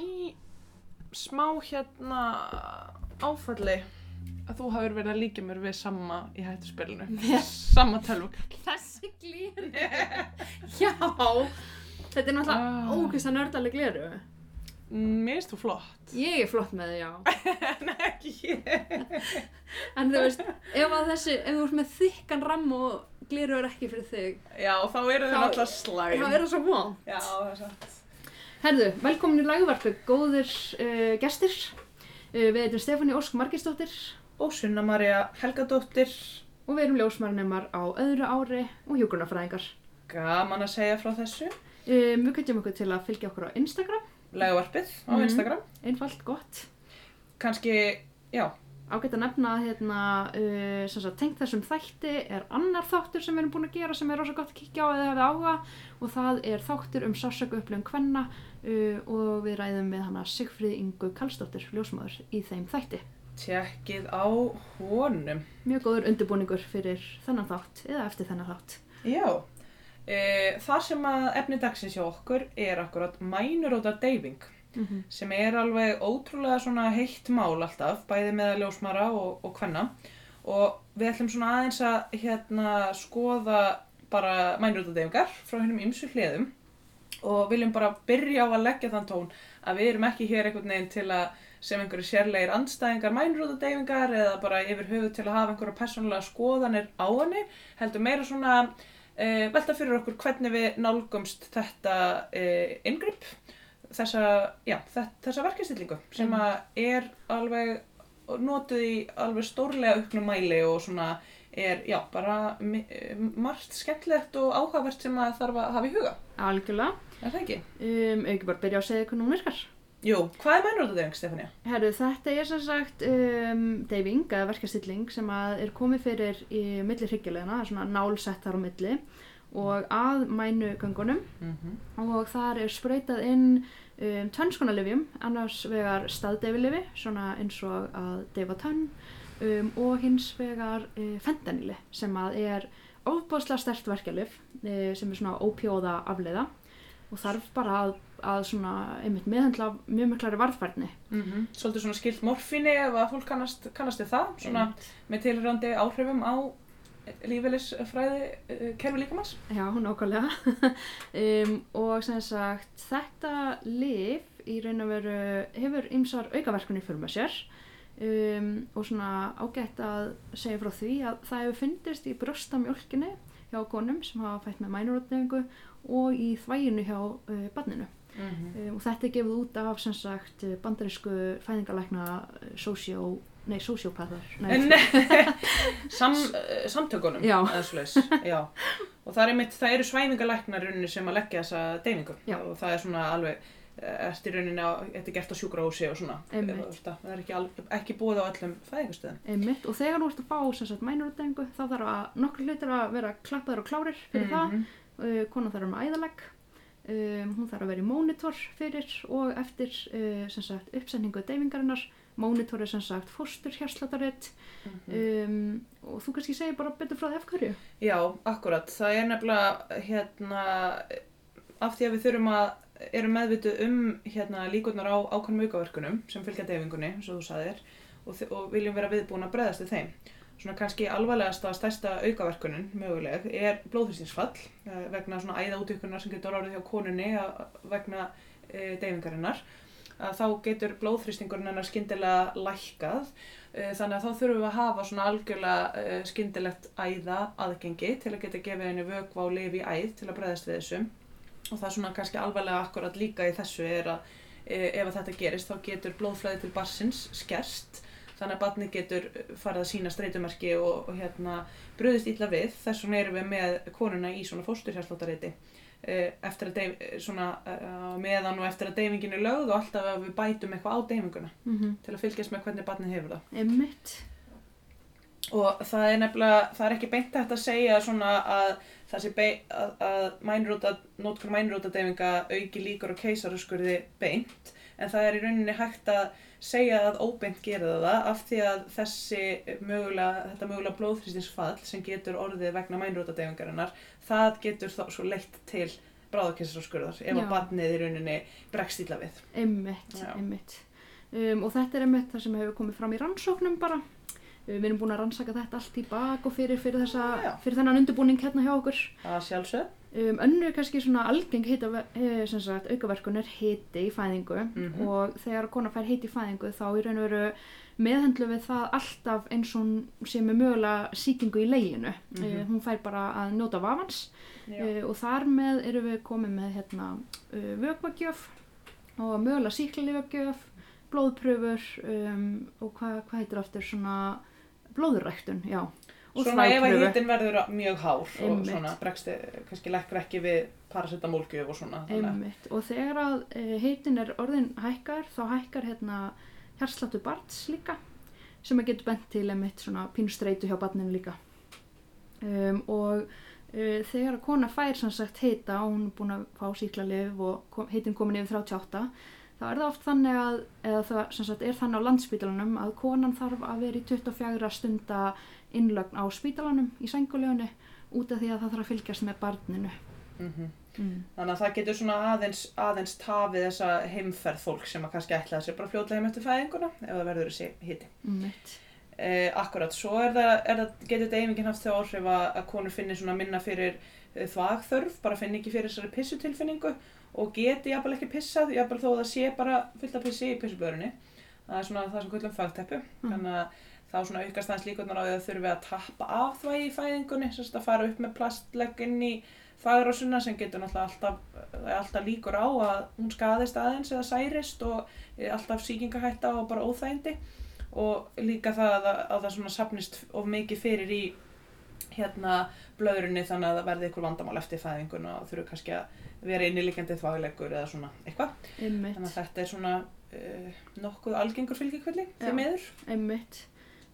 í smá hérna áfalli að þú hafur verið að líka mér við sama í hættuspilinu. sama tölvukall. Þessi gleru. Já. Þetta er náttúrulega Ah. ókvist að nördaleg gleru. Mér finnst þú flott. Ég er flott með þið, já. Nei, ekki ég. En þú veist, ef þessi, ef þú ert með þykkan ramm og gleru er ekki fyrir þig, Já, þá eru þau náttúrulega slæm. þá er það svo von. Já, það er satt. Herðu, velkomin í lagvarpu, góðir uh, gestir. Uh, við heitum Stefáni Ósk Margisdóttir Og Sunna Maria Helgadóttir. og við erum ljósmarnemar á öðru ári og hjúkurnafræðingar. Gaman að segja frá þessu. Um, við kveitjum okkur til að fylgja okkur á Instagram, Legavarpið á Mhm. Instagram. einfalt gott. Kanski, já, Ágætt að nefna að hérna, uh, tengt þessum þætti er annar þáttur sem við erum búin að gera sem er rosa gott að kíkja á eða hefði áhuga og það er þáttur um sársöku upplifum kvenna uh, og við ræðum með hana Sigfríð Ingu Kallstóttir, ljósmaður, í þeim þætti. tjekkið á honum. Mjög góður undirbúningur fyrir þennan þátt eða eftir þennan þátt. Já, e, það sem að efni dagsins hjá okkur er akkurat mænuróta deyfing Mm -hmm. sem er alveg ótrúlega svona heitt mál alltaf, bæði með ljósmara og, og kvenna og við ætlum svona aðeins að hérna skoða bara mænuróta deyfingar frá hennum ymsu hliðum og viljum bara byrja á að leggja þann tón að við erum ekki hér einhvern veginn til að sem einhverju sérlegir andstæðingar mænrúta deyfingar eða bara yfir höfuð til að hafa einhverja persónulega skoðanir á henni heldur meira svona uh, velta fyrir okkur hvernig við nálgumst þetta uh, inngrip þessa, já, þessa, verkefstillingu sem Mhm. að er alveg notuð í alveg stórlega auknum mæli og svona er, já, bara margt skemmtilegt og áhugavert sem að þarf að hafa í huga, Algjörlega. Er það ekki? Um, ekki bara byrja að segja hvernig hún virkar. Jú, hvað er mænrúta deyfing, Stefania? Herru, þetta er sem sagt um, deyfing eða verkastilling sem að er komið fyrir í milli hryggjulegina, svona nálsett þar á milli og að mænugöngunum Mm og þar er sprautað inn um, tönnskonar annars vegar staðdeyfilifi, svona eins og að deyfa tönn um, og hins vegar uh, fentanili sem að er ofbóðslega stert verkjalif uh, sem er svona ópjóða afleiða og þarf bara að, að svona einmitt meðhandla mjög miklari varðfærni -hmm. Svolítið svona skilt morfíni ef að fólk kannast, kannast við það, svona með tilhörandi áhrifum á lífeylisfræði uh, kerfi líkamanns. Já, nákvæmlega. um, og sem sagt, þetta lif í raun og veru hefur ymsar aukaverkunni fyrir með sér um, og svona ágætt að segja frá því að það hefur fyndist í brjóstamjólkinni hjá konum sem hafa fætt með mænurotnefingu og í þvæginu hjá uh, barninu. Mm -hmm. Um, og þetta er gefið út af sem sagt bandarísku fæðingalækna soció, nei, sociopathar. En sam, samtökunum, svoleiðis, já. Og það er einmitt, það eru svæfingalæknar í rauninni sem að leggja þessa deyfingu. Já. Og það er svona alveg, eh, eftir rauninni á, þetta er gert á sjúkrahúsi og svona. Það, er ekki, ekki búið á öllum fæðingastöðum. Og þegar þú ert að fá mænurotnefingu þá þarf að nokkur hlutir að vera klappaður og klárir fyrir það Mhm. Uh, konan þarf að vera með æðalegg um, hún þarf að vera í mónitor fyrir og eftir uh, sagt, uppsetningu deyfingarinnar mónitor er sem sagt fóstur hérslátaritt Mhm. um, og þú kannski segir bara betur frá því af hverju Já, akkurat. Það er nefnilega hérna, af því að við þurfum að erum meðvituð um hérna, líkurnar á ákvæmum aukaverkunum sem fylgja deyfingunni, eins og þú sagðir, og, og viljum vera viðbúin að bregðast við þeim. Svona kannski alvarlegasta stærsta aukaverkunin möguleg er blóðþrýstingsfall eh, vegna svona æðaútvíkunar sem getur orðið hjá konunni að- vegna e, deyfingarinnar. Að þá getur blóðþrýstingurinn hennar skyndilega lækkað Eh, Þannig að þá þurfum við að hafa svona algjörlega skyndilegt æða aðgengi til að geta gefið henni og lifi æð til að bregðast við þessum. Og það er svona kannski alvarlega akkurat líka í þessu er að ef að þetta gerist þá getur blóðflæði til barsins skerst. Þannig að barni getur farið að sína streytumerki og, og hérna bröðist illa við. Þess vegna erum við með konuna í svona fósturhjálptáttareiti eftir að deyf, svona, uh, meðan og eftir að deyfingin er lögð og alltaf að við bætum eitthvað á deyfinguna mm -hmm. til að fylgjast með hvernig barnið hefur það. Einmitt Og það er nefnilega, það er ekki beint að segja svona að það sé beint, að, að mænrúta, nótkur mænrúta deyfinga auki líkur og keisaruskurði beint, en það er í rauninni hægt að segja að óbeint gera það af því að þessi mögulega, þetta mögulega blóðþrýstingsfall sem getur orðið vegna mænrúta deyfingarinnar, það getur þá svo leitt til bráðakessar ef að barnið í rauninni bregst illa við. Einmitt, Já. einmitt. Um, og þetta er einmitt það sem hefur komið fram í rannsóknum bara. Um, við erum búin að rannsaka þetta allt í bak og fyrir, fyrir, þessa, fyrir þennan undirbúning hérna hjá okkur. Það sjálfsög. Um, önnur kannski svona algeng hita, eh, sem sagt, aukaverkun er hiti í fæðingu Mhm. og þegar kona fær hiti í fæðingu þá í raun og veru meðhendlu við það alltaf eins og hún sé með mögulega sýkingu í leginu. Mhm. uh, hún fær bara að njóta vafans uh, og þar með erum við komið með hérna, uh, vökvagjöf og mögulega síklarlifagjöf, blóðpröfur um, og hvað hva heitir aftur svona blóðuræktun, já. Og Svona ef að hitin verður mjög hár og Einmitt. svona bregst, kannski leggur ekki við paracetamólgjöf og svona. Einmitt. Og þegar að uh, heitin er orðin hækkar, þá hækkar hérna hjarsláttu barns líka sem að getur bent til einmitt svona pínustreitu hjá barninu líka. Um, og uh, þegar að kona fær sem sagt heita og hún er búin að fá síklarlif og kom, heitin komin yfir 38 þá er það oft þannig að, eða það sem sagt er þannig á landspítalanum að konan þarf að vera í 24 stunda innlögn á spítalanum í sængulegunni út af því að það þarf að fylgjast með barninu. Mhm. Mm. Þannig að það getur svona aðeins, aðeins tafið þessa heimferð fólk sem að kannski ætlaði sér bara fljótlega heim eftir fæðinguna ef það verður þessi hiti. Einmitt. Eh, akkurat, svo er það, er það getur deyfingin haft þau áhrif að, að konur finni svona minna fyrir uh, þvagþörf, bara finni ekki fyrir þessari pissutilfinningu og geti jafnvel ekki pissað, jafnvel þó að það sé bara fullt af pissi í pissublöðrunni. Það er svona það sem kvöldum fagteppu, Mm. þannig að þá svona aukast aðeins líkurnar á því að þurfi að tappa af þvægi í fæðingunni, sagt að fara upp með plastlegg inn í þvagrásuna sem getur náttúrulega alltaf, er alltaf líkur á að hún skadist aðeins eða særist og er alltaf sýkingahætta og bara óþægindi og líka það að, að það svona sapnist of mikið fyrir í hérna blöðrunni þannig að það verði ykkur vandamál eftir fæðinguna og þurfu kannski að vera innilíkjandi þvagleggur eða svona eitthvað. Þannig að þetta er svona uh, nokkuð algengur fylgjikvilli Já. því miður. Einmitt.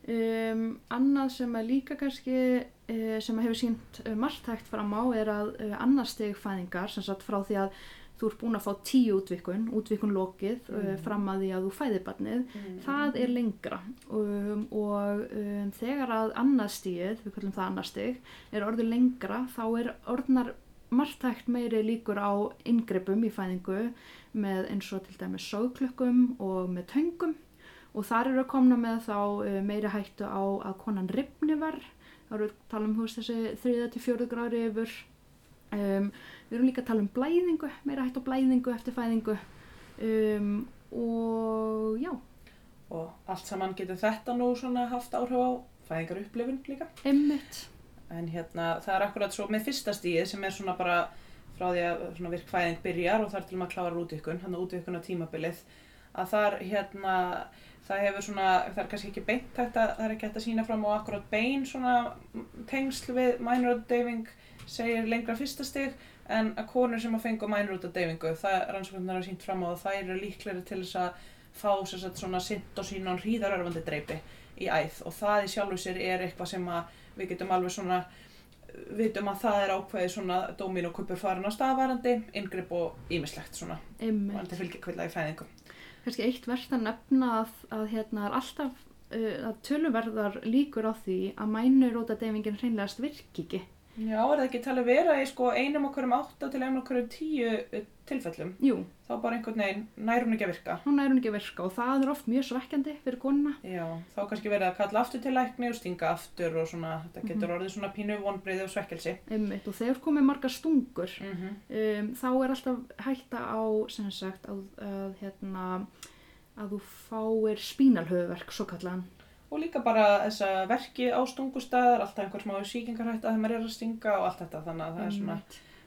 Um, annað sem að líka kannski uh, sem að hefur sínt uh, margtækt fram á er að uh, annars steg fæðingar sem sagt frá því að þú ert búin að fá tíu útvikun, útvikun lokið Mm. fram að því að þú fæðir barnið, það er lengra. Um, og um, þegar að annað stíð, við kallum það annað stig, er orðið lengra þá er orðnar margtækt meiri líkur á inngripum í fæðingu með eins og til dæmis sóðklökkum og með töngum og þar eru að komna með þá uh, meiri hættu á að konan ripni verð þá eru við að tala um veist, þessi 3-4 grári yfir. Um, við erum líka að tala um blæðingu meira hættu á blæðingu eftir fæðingu. Um, og já, Og allt saman getur þetta nú svona haft áhrif á fæðingar upplifun líka. einmitt. En hérna það er akkurat svo með fyrsta stíð sem er svona bara frá því að svona virk fæðing byrjar og þar til maður klárar útvikun, hann útvikun á tímabilið að þar hérna það hefur svona, það er kannski ekki beint að, það er ekki hægt að sína fram á akkurat bein svona tengsl við minor deyfing segir lengra fyrsta stig en að konur sem að fengu minor út af deyfingu, það rannsóknar hafa sínt fram á að þær eru líklegri til þess að fá sagt, svona sint og sín og hríðarörfandi dreipi í æð. Og það í sjálfu sér er eitthvað sem að við getum alveg svona vitum að það er ákveðið svona dómin og kupur farin á staðvarandi, inngrip og ímislegt svona, kannski eitt verðt að nefna að, að hérna er alltaf uh, að töluverðar líkur á því að mænurótadeyfingin hreinlegast virki ekki Já, er það ekki talið vera í sko einum okkur um átta til einum okkur um tíu uh, tilfellum, jú, þá bara einhvern veginn nær hún ekki að virka. hún er hún ekki að virka og það er oft mjög svekkjandi fyrir konuna Já, þá kannski verið að kalla aftur til lækni og stinga aftur og svona, þetta getur Mhm. orðið svona pínu vonbriði og svekkelsi. einmitt og þegar komið margar stungur Mm -hmm. um, þá er alltaf hætta á sem sagt að, að hérna að þú fáir spínalhöfuverk svo kallan Og líka bara þessa verki á stungustæðar, alltaf einhver smá síkingarhætta þegar maður er að stinga og allt þetta, þannig að það er svona,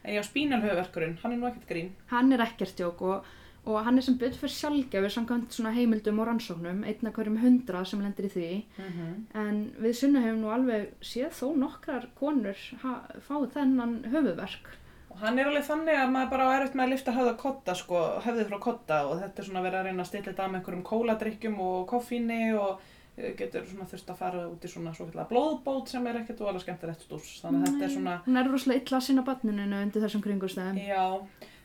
en já, spínalhauverkurinn, hann er nú ekkert grín. hann er ekkert jók og, og hann er sem betur fyrir sjálfgefur samkvæmt svona heimildum og rannsóknum einn af hverjum hundra sem lendir í því. Mm en við sunna hefum nú alveg séð þó nokkrar konur ha, fáið þennan höfuverk Og hann er alveg þannig að maður bara á erfitt með að lifta höfða kotta, sko, höfðið frá kotta. Og þetta er svona verið að reyna að stilla þetta með einhverjum kóladrykkjum og koffíni og getur svona þurft að fara út í svona svo kallar blóðbót sem er ekkert óalega skemmtilegt stús. Þannig að þetta er svona, hún er rosalega illa að sinna barninu undir þessum kringustæðum já,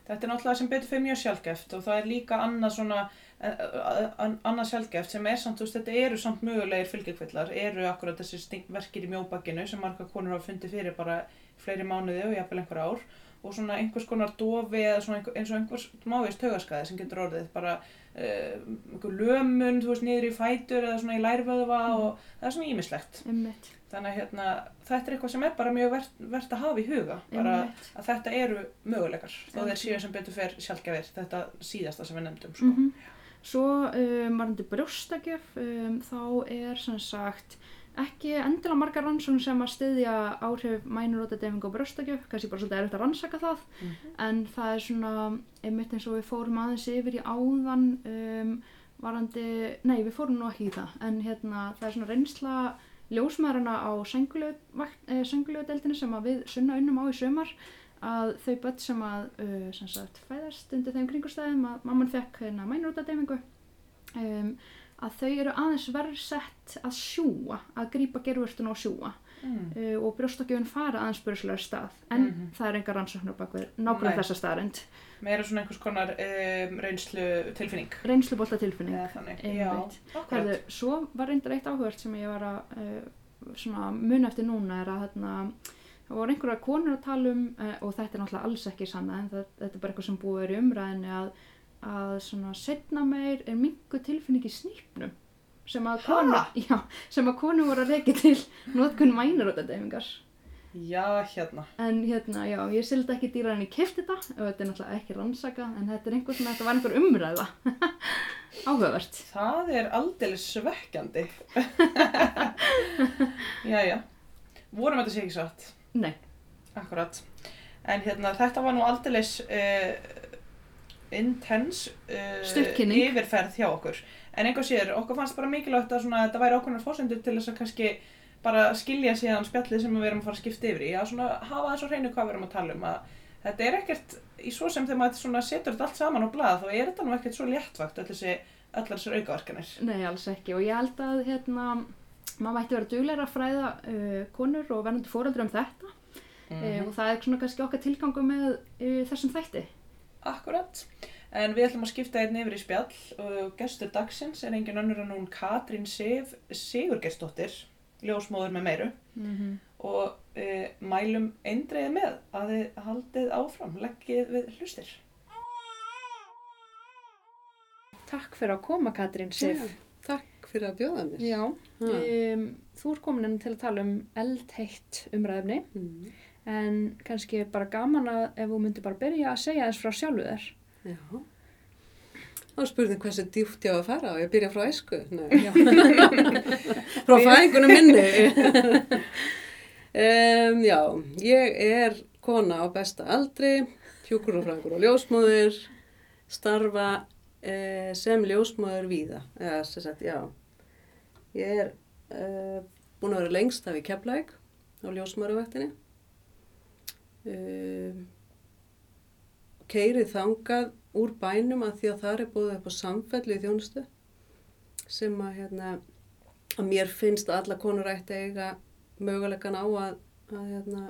þetta er náttúrulega sem betur fyrir mjög sjálfgeft og það er líka annað svona, eh, eh, eh, annað sjálfgeft sem er samt, þú veist, þetta eru samt mögulegir fylgjikvillar, eru akkurat þessi verkir í mjóbakinu sem marga konur hafa fundið fyrir bara fleiri mánuði og jafnvel einhver ár og svona einhvers konar dofi eða svona eins og einhvers mávist taugaskaði sem getur orðið bara einhver lömun, þú veist, niður í fætur eða svona í lærvöðva Mm. og það er svona ímislegt. Einmitt, Þannig að hérna, þetta er eitthvað sem er bara mjög verðt vert að hafa í huga, bara einmitt. að þetta eru möguleikar, þó þeir séu sem betur fer sjálfgefir, þetta síðasta sem við nefndum, sko. Mm Svo um, varandi brjóstakjöf, um, þá er sem sagt ekki endilega margar rannsókn sem að styðja áhrif mænurótadeyfingu og brjóstakjöf, kannski bara svolítið erfitt að rannsaka það, Mhm. en það er svona, einmitt eins og við fórum aðeins yfir í áðan, um, varandi, nei við fórum nú ekki í það, en hérna það er svona reynsla ljósmaðurina á sengulegu sem að við sunna unnum á í sömar, að þau börn sem að uh, sem sagt, fæðast undir þeim kringustæðum að mamman fekk hérna mænurútadeyfingu um, að þau eru aðeins verð sett að sjúa, að grípa gerfurstun og sjúa Mm. uh, og brjóstakjöfun fara aðeins byrjulega stað en Mhm. það er enga rannsóknur bak við nákvæmlega þessa staðrind Meira svona einhvers konar um, reynslu tilfinning. reynslubólta tilfinning Eða þannig, Einmitt. já, akkurat. Herðu, svo var reyndar eitt áhugart sem ég var að uh, svona mun eftir núna er að hérna það voru einhverja konur að tala um og þetta er náttúrulega alls ekki sanna en það, þetta er bara eitthvað sem búið er í umræðinni að, að svona setna meir er mingu tilfinning í snýpnum sem að konu, já, sem að konu voru að reyki til notkun mænarótadeyfingar Já, hérna. en hérna, já, ég sildi ekki dýra en ég kefti þetta og þetta er náttúrulega ekki rannsaka en þetta er einhver svona, þetta var einhver umræða áhugavert Það er aldeilis svekkjandi. já, já. Vorum þetta sé ekki satt. Nei, Akkurat. En hérna, þetta var nú aldeilis uh, intense uh, yfirferð hjá okkur. En einhver sér, okkur fannst bara mikilvægt að svona, þetta væri ákveðnar fórsendur til þess að kannski bara skilja síðan spjallið sem við erum að fara að skipta yfir í. Að svona hafa þess að reynu hvað við erum að tala um. Að þetta er ekkert, í svo sem þegar maður setur þetta allt saman á blað, þá er þetta nú ekkert svo léttvakt, öll þessi, allar þessar aukaverkanir. nei, alls ekki og ég held að hérna, maður mætti vera dugleira að fræða uh, konur og verðandi fóreldur um þetta Mhm. uh, og það er svona kannski okkar tilgangu með þessum þætti Akkurat. En við ætlum að skipta einn yfir í spjall og gestur dagsins er engin önnur en hún Katrín Sif Sigurgesdóttir, ljósmóður með meiru mm -hmm. og e, mælum eindreið með að þið haldið áfram, leggið við hlustir. Takk fyrir að koma Katrín Sif Já, Takk fyrir að bjóða mér. Já, um, þú er komin inn til að tala um eldheitt umræðefni Mm. En kannski bara gaman að ef þú myndir bara byrja að segja þess frá sjálfu þér. Já. Þá spurði hversu djúpt ég á að fara og ég byrja frá æsku. Frá fæðingunum minni. um, já, ég er kona á besta aldri, hjúkurufræðingur og ljósmóður, starfa uh, sem ljósmóður víða. Eða, sem sagt, já. Ég er uh, búin að vera lengst af í Keflæk á ljósmóðurvættinni. Um, keirið þangað úr bænum að því að það er búið upp á samfellu í þjónustu sem að, hérna, að mér finnst að alla konur ætti eiga mögulegan á að, að, hérna,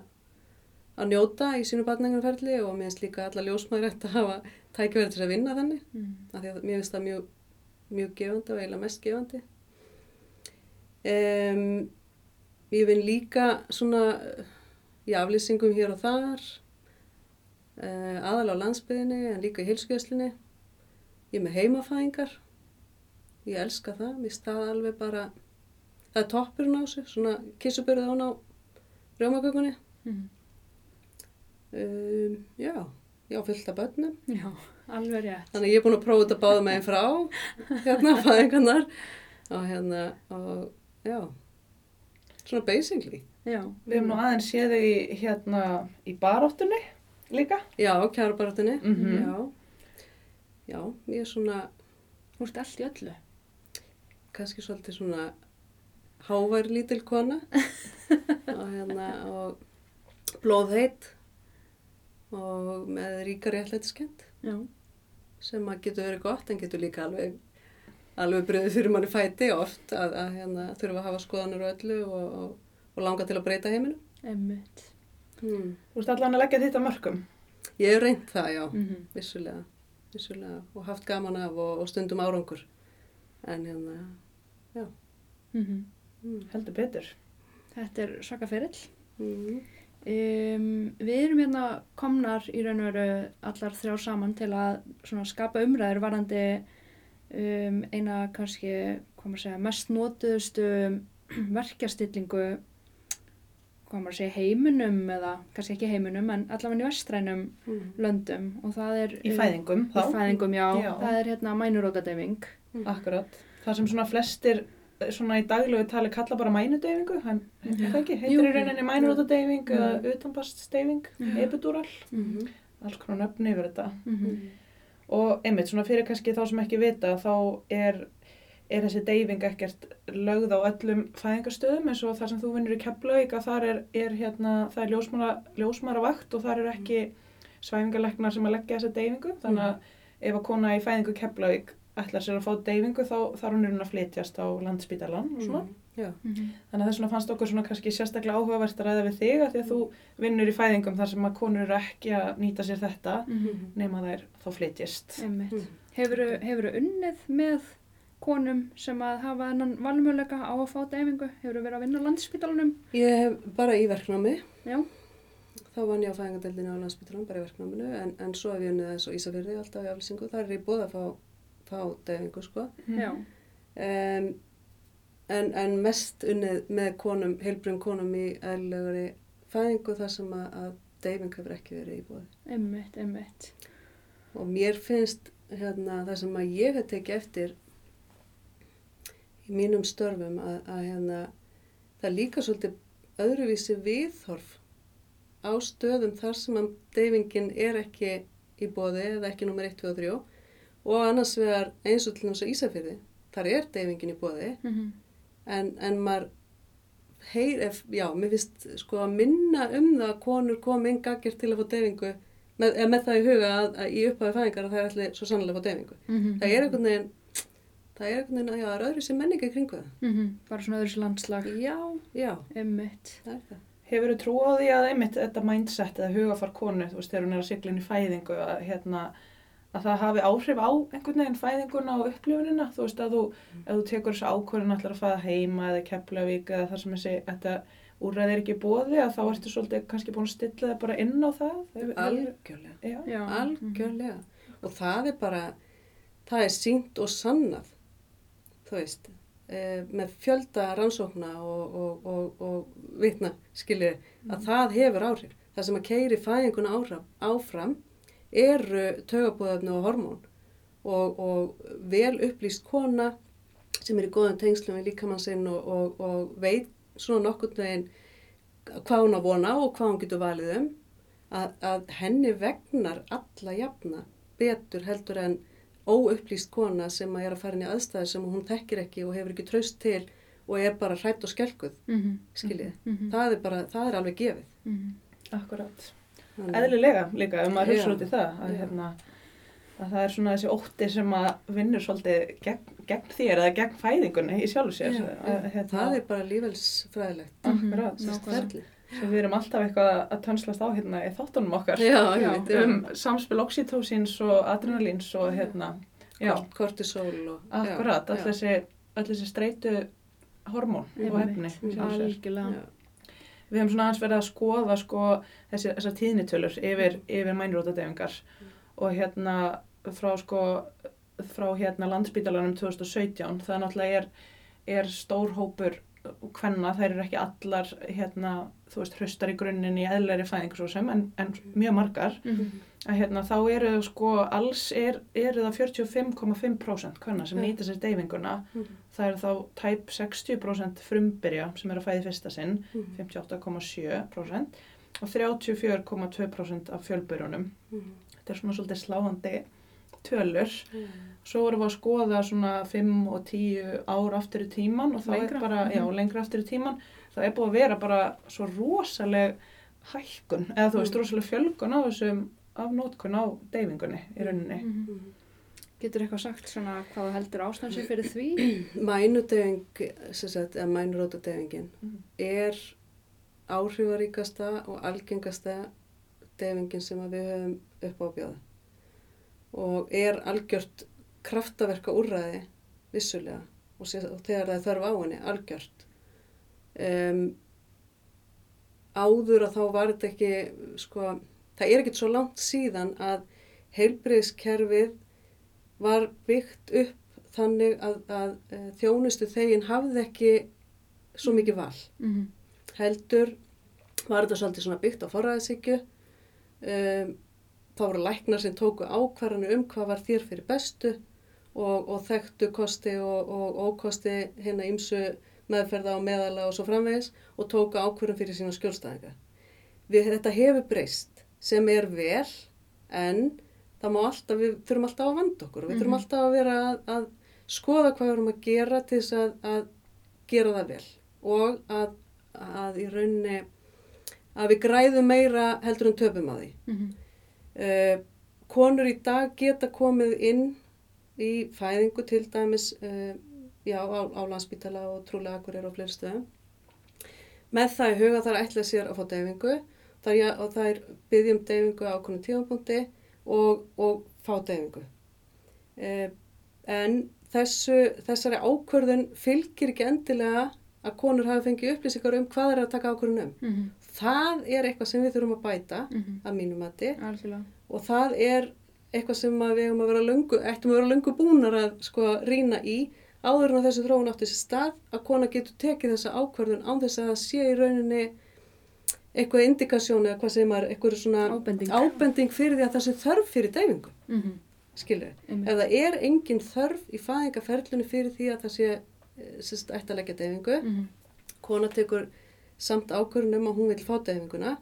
að njóta í sínu barnengunferðli og mér finnst líka alla ljósmaður ætti að hafa tækifæri til að vinna þannig Mm. af því að mér finnst það mjög, mjög gefandi og eiginlega mest gefandi. Um, ég vinn líka svona í aflýsingum hér og þar, uh, aðal á landsbyðinni en líka í heilsugjöslinni. Ég er með heimafæðingar, ég elska það, mér það alveg bara, það er toppurinn á sig, svona kissuburði án á rjómakökunni. Mm. Um, já, ég á fullt af börnum. Já, alveg rétt. Þannig ég er búin að prófa þetta báða meginn frá, hérna, fæðingarnar, og hérna, og já, svona basically. Já. Við hefum nú aðeins séð þig í, hérna, í baráttunni líka. Já, kjærabartinni, Mhm. já, já, ég er svona, Þú ert allt í öllu. kannski svolítið svona hávær lítil kona, og hérna, og blóðheit, og með ríkar réttlætiskend, Já. sem að getur verið gott, en getur líka alveg, alveg bröðið fyrir manni fæti oft, að, að hérna, þurfa að hafa skoðanir og öllu og, og, og langa til að breyta heiminu. Emmitt. Hmm. Þú ert allan að leggja þitt að mörgum. Ég hef reynt það, já, Mm -hmm. vissulega, vissulega, og haft gaman af og, og stundum árangur. En hérna, Mm mm, Heldur betur. Þetta er svaka ferill. mm, Um, við erum hérna komnar í raun og veru allar þrjár saman til að svona, skapa umræður varandi um, eina kannski, segja, mest notuðustu verkjastillingu hvað maður segja, heiminum eða kannski ekki heiminum en allavega í vestrænum Mm. löndum og það er Í um, fæðingum í þá. fæðingum, já, Já. það er hérna mænurótadeyfing Akkurat. Það sem svona flestir eh, svona í daglegu tali kalla bara mænudeyfingu, hann, er það ekki, heitir í rauninni mænudeyfing Mhm. eða utanbaststeyfing, Mhm. epidural, Mhm. alls konar nöfni yfir þetta. Mhm. Og einmitt svona fyrir kannski þá sem ekki vita þá er, er þessi deyfing ekkert lögð á öllum fæðingarstöðum eins og þar sem þú vinnur í Keflavík að þar er, er hérna, það er ljósmara, ljósmara vakt og þar er ekki svæfingarleiknar sem að leggja þessa deyfingu þannig að ef að kona í fæðingu Keflavík ætlar sér að fá deyfingu þá þarf hún er hún að flytjast á landspítalan og svona. Já. Mhm. Þannig að þess vegna fannst okkur svona kannski sérstaklega áhugavert að ræða við þig að því að þú vinnur í fæðingum þar sem að konur eru ekki að nýta sér þetta Mhm. nema þær þá flytjast. Hefurðu hefurðu unnið með konum sem að hafa ennan valmöðuleika á að fá deyfingu? Hefurðu verið að vinna á landspítalunum? Ég hef bara í verknámi, Já. þá vann ég á fæðingadeldinu á landsbytranum, bara í verknáminu, en, en svo hef ég unnið eins og Ísafyrði alltaf í aflýsingu, þar er ég búið að fá, fá deyfingu, sko. Já. Um, en, en mest unnið með konum, heilbrun konum í eðlilegari fæðingu þar sem að, að deyfing hefur ekki verið í búið. Einmitt, einmitt. Og mér finnst hérna, það sem að ég hef tekið eftir í mínum störfum að, að hérna, það líka svolítið öðruvísi viðhorf á stöðum þar sem að deyfingin er ekki í bóði eða ekki nummer 1, 2 og 3 og annars vegar eins og til náttúrulega svo Ísafyrði, þar er deyfingin í bóði Mm en, en maður heyr, ef, já, mér finnst sko að minna um það að konur kom inn gaggjart til að fá deyfingu með, með það í huga að, að í upphafi fæðingar að það er allir svo sannlega að fá deyfingu. -hmm. Það er einhvern veginn, það er einhvern veginn að já, það er öðru sem menningi kringu það. -hmm. Bara svona öðru landslag. Já, já, Einmitt. það er það. Hefur þú trú á því að einmitt þetta mindset eða hugafar konu, þú veist, þegar hún er að sigla inn í fæðingu, að, hérna, að það hafi áhrif á einhvern veginn fæðinguna og upplifunina, þú veist, að þú, ef þú tekur þessu ákvörðin allar að fæða heima eða Keflavík eða þar sem þessi, þetta úrræði er ekki bóði, að þá ertu svolítið kannski búin að stilla þig bara inn á það. Hefur- Algjörlega, Já. Já. algjörlega. Og það er bara, það er sínt og sannað, þú veist, e, með fjölda rannsókna og, og, og, og vitna, skiljið, að það hefur áhrif. Það sem að keiri fæðinguna áfram, áfram eru taugabúðöfni og hormón og, og vel upplýst kona sem er í góðum tengslum við líkamann sinn og, og, og veit svona nokkurn veginn hvað hún á vona og hvað hún getur valið um að, að henni vegnar alla jafna betur heldur en óupplýst kona sem að er að fara inn í aðstæður sem hún þekkir ekki og hefur ekki traust til og er bara hrætt og skelkuð, Mm -hmm. skiljið. Mhm. Það er bara, það er alveg gefið. Akkurat. Þannig- Eðlilega líka, ef maður Já. hugsa út í það, að, hérna, að það er svona þessi ótti sem að vinnur svolítið gegn, gegn þér eða gegn fæðingunni í sjálfu sér. Já, að, hérna, Það er bara lífelsfræðilegt. Akkurat, Mhm, nákvæmlega. Sem við erum alltaf eitthvað að tönslast á hérna í þáttunum okkar Já, Já, um samspil oxytósins og adrenalíns og hérna, Kortisol og... akkurat, all þessi, streitu hormón og Einmitt. efni. í sjálfu sér. Algjörlega. Já. Við hefum svona aðeins verið að skoða sko, þessi, þessar tíðnitölur yfir, yfir mænrótadefingar og hérna frá sko frá hérna landsbítalanum 2017 það náttúrulega er, er stór hópur hvenna, þær eru ekki allar hérna, þú veist, hraustar í grunninn í eðlæri fæðingu svo sem, en, en mjög margar Mhm. að hérna þá eru sko alls er, eru það 45,5% hvenna sem nýta sér deyfinguna Mhm. það eru þá tæp 60% frumbyrja sem eru að fæði fyrsta sinn Mhm. 58,7% og 34,2% af fjölbyrjunum. Mhm. Þetta er svona svolítið sláandi tölur. Já. Svo vorum við að skoða svona 5 og 10 ár aftur í tíman og þá Lengra. er bara, já, Mhm. lengra aftur í tíman, það er búið að vera bara svo rosaleg hækkun, eða þú veist, Mhm. rosaleg fjölgun á þessum af nótkun á deyfingunni í rauninni. Mhm. Getur eitthvað sagt svona hvað þú heldur ástæðan sér fyrir því? Mænudeyfing, sem sagt, eða mænurótadeyfingin Mhm. er áhrifaríkasta og algengasta deyfingin sem að við höfum upp á að bjóða og er algjört kraftaverka úrræði vissulega og, þegar það þörf á henni algjört um, áður að þá var þetta ekki, sko, það er ekkert svo langt síðan að heilbreyðskerfið var byggt upp þannig að, að e, þjónustu þegin hafði ekki svo mikið val. Mhm. Heldur var þetta svolítið svona byggt á forræðisíkju. Um, þá voru læknar sem tóku ákvarðanir um hvað var þér fyrir bestu og, og þekktu kosti og, og ókosti hérna ímsu meðferða og meðala og svo framvegis og tóku ákvarðan fyrir sína skjólstæðinga. Við, þetta hefur breyst sem er vel en alltaf, við þurfum alltaf að vanda okkur við þurfum Mhm. alltaf að vera að, að skoða hvað við erum að gera til þess að, að gera það vel og að, að í rauninni að við græðum meira heldur en töpum að því. Mhm. Uh, konur í dag geta komið inn í fæðingu til dæmis uh, já, á, á landsbítala og trúlega akkur er á fleiri stöðum. Með það í huga þar ætla sér að fá deyfingu þar, ja, og það er byggjum deyfingu á ákveðnum tífampunkti og, og fá deyfingu. Uh, en þessu, þessari ákvörðun fylgir ekki endilega að konur hafi fengið upplýsingar um hvað er að taka ákvörðun um. Mhm. Það er eitthvað sem við þurfum að bæta Mhm. að mínum mati Algjörlega. og það er eitthvað sem við eigum að vera löngu, ættum að vera löngu búnar að sko rýna í áður en að þessi þróun átti sér stað að kona getur tekið þessa ákvörðun án þess að það sé í rauninni eitthvað indikasjón eða hvað sem er eitthvað svona Ábending. ábending fyrir því að það sé þörf fyrir deyfingu, Mhm. skilur. Einmitt. Ef það er engin þörf í fæðingaferlunni fyrir því að það sé eh, leggja deyfingu, Mhm. kona tekur samt ákvörðun um að hún vil fá deyfinguna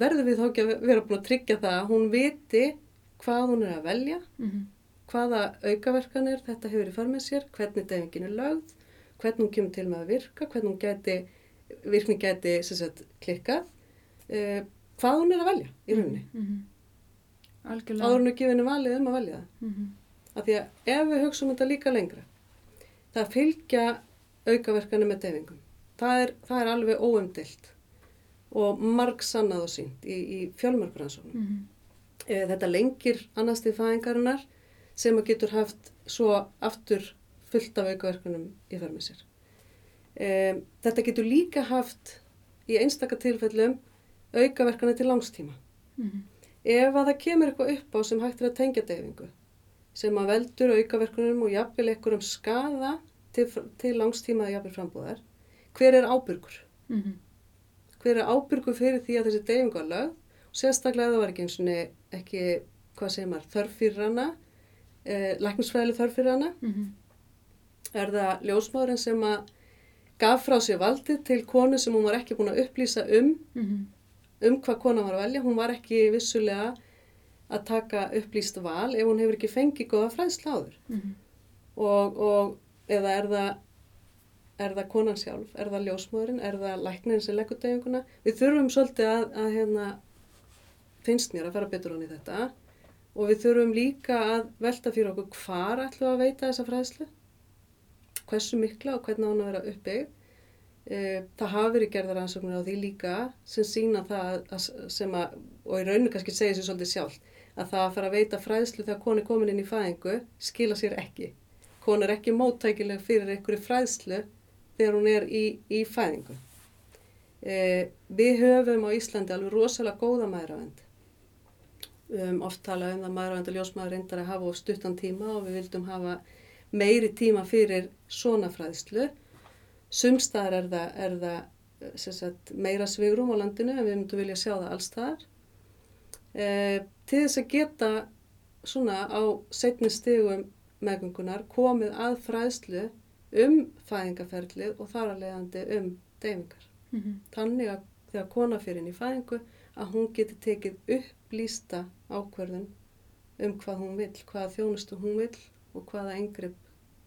verður við þá ekki að vera búin að tryggja það að hún viti hvað hún er að velja Mhm. hvaða aukaverkanir þetta hefur í för með sér hvernig deyfingin er lögð hvernig hún kemur til með að virka hvernig hún gæti, virkni sem sagt, klikkað uh, hvað hún er að velja í rauninni Mhm. Algjörlega. áður hún er gefinu valið um að velja það Mhm. af því að ef við hugsaum þetta líka lengra það fylgja aukaverkanir með deyfingum það er, það er alveg óumdilt og marg sannað og sínt í, í fjölmörgrannsóknum Mhm. e, þetta lengir annars til fæðingarinnar sem að getur haft svo aftur fullt af aukaverkunum í för með sér e, þetta getur líka haft í einstaka tilfellum aukaverkanir til langstíma Mhm. ef að það kemur eitthvað upp á sem hægt er að tengja deyfingu sem að veldur aukaverkunum og jafnvel einhverjum skada til, til langstíma eða jafnvel frambúðar hver er ábyrgur? Mhm. Hver er ábyrgur fyrir því að þessi deyfingu var lögð og sérstaklega það var ekki eins og ekki, hvað segir maður, þörf fyrir hana eh, læknisfræðileg þörf fyrir hana Mhm. er það ljósmáðurinn sem að gaf frá sér valdið til konu sem hún var ekki búin að upplýsa um Mhm. um hvað kona var að velja. Hún var ekki vissulega að taka upplýst val ef hún hefur ekki fengið góða fræðsla áður. Mhm. Og, og eða er það, er það konan sjálf, er það ljósmóðurinn, er það læknirinn sem leggur deyfinguna. Við þurfum svolítið að, að hérna, finnst mér að fara betur hann í þetta og við þurfum líka að velta fyrir okkur hvar ætlum að veita þessa fræðslu, hversu mikla og hvernig á hann að vera uppbyggð. Eh, Það hafa verið gerðar ansóknir á því líka sem sína það að, sem að, og í rauninu kannski segja sér svolítið sjálf, að það að fara að veita fræðslu þegar koni komin inn í fæðingu skila sér ekki. Kona er ekki móttækileg fyrir einhverju fræðslu þegar hún er í, í fæðingu. Eh, við höfum á Íslandi alveg rosalega góða maðuravend. Um, oft tala um það maðuravend og ljósmaður reyndar að hafa stuttan tíma og við vildum hafa meiri tíma fyrir svona fræðslu. Sumstaðar er það, er það sagt, meira svigrum á landinu en við myndum vilja sjá það allstaðar. Eh, til þess að geta svona á setni stigum meðgöngunar komið að fræðslu um fæðingaferlið og þar að leiðandi um deyfingar. Mhm. Þannig að þegar kona fyrir inn í fæðingu að hún geti tekið upplýsta ákverðun um hvað hún vill, hvaða þjónustu hún vill og hvaða engripp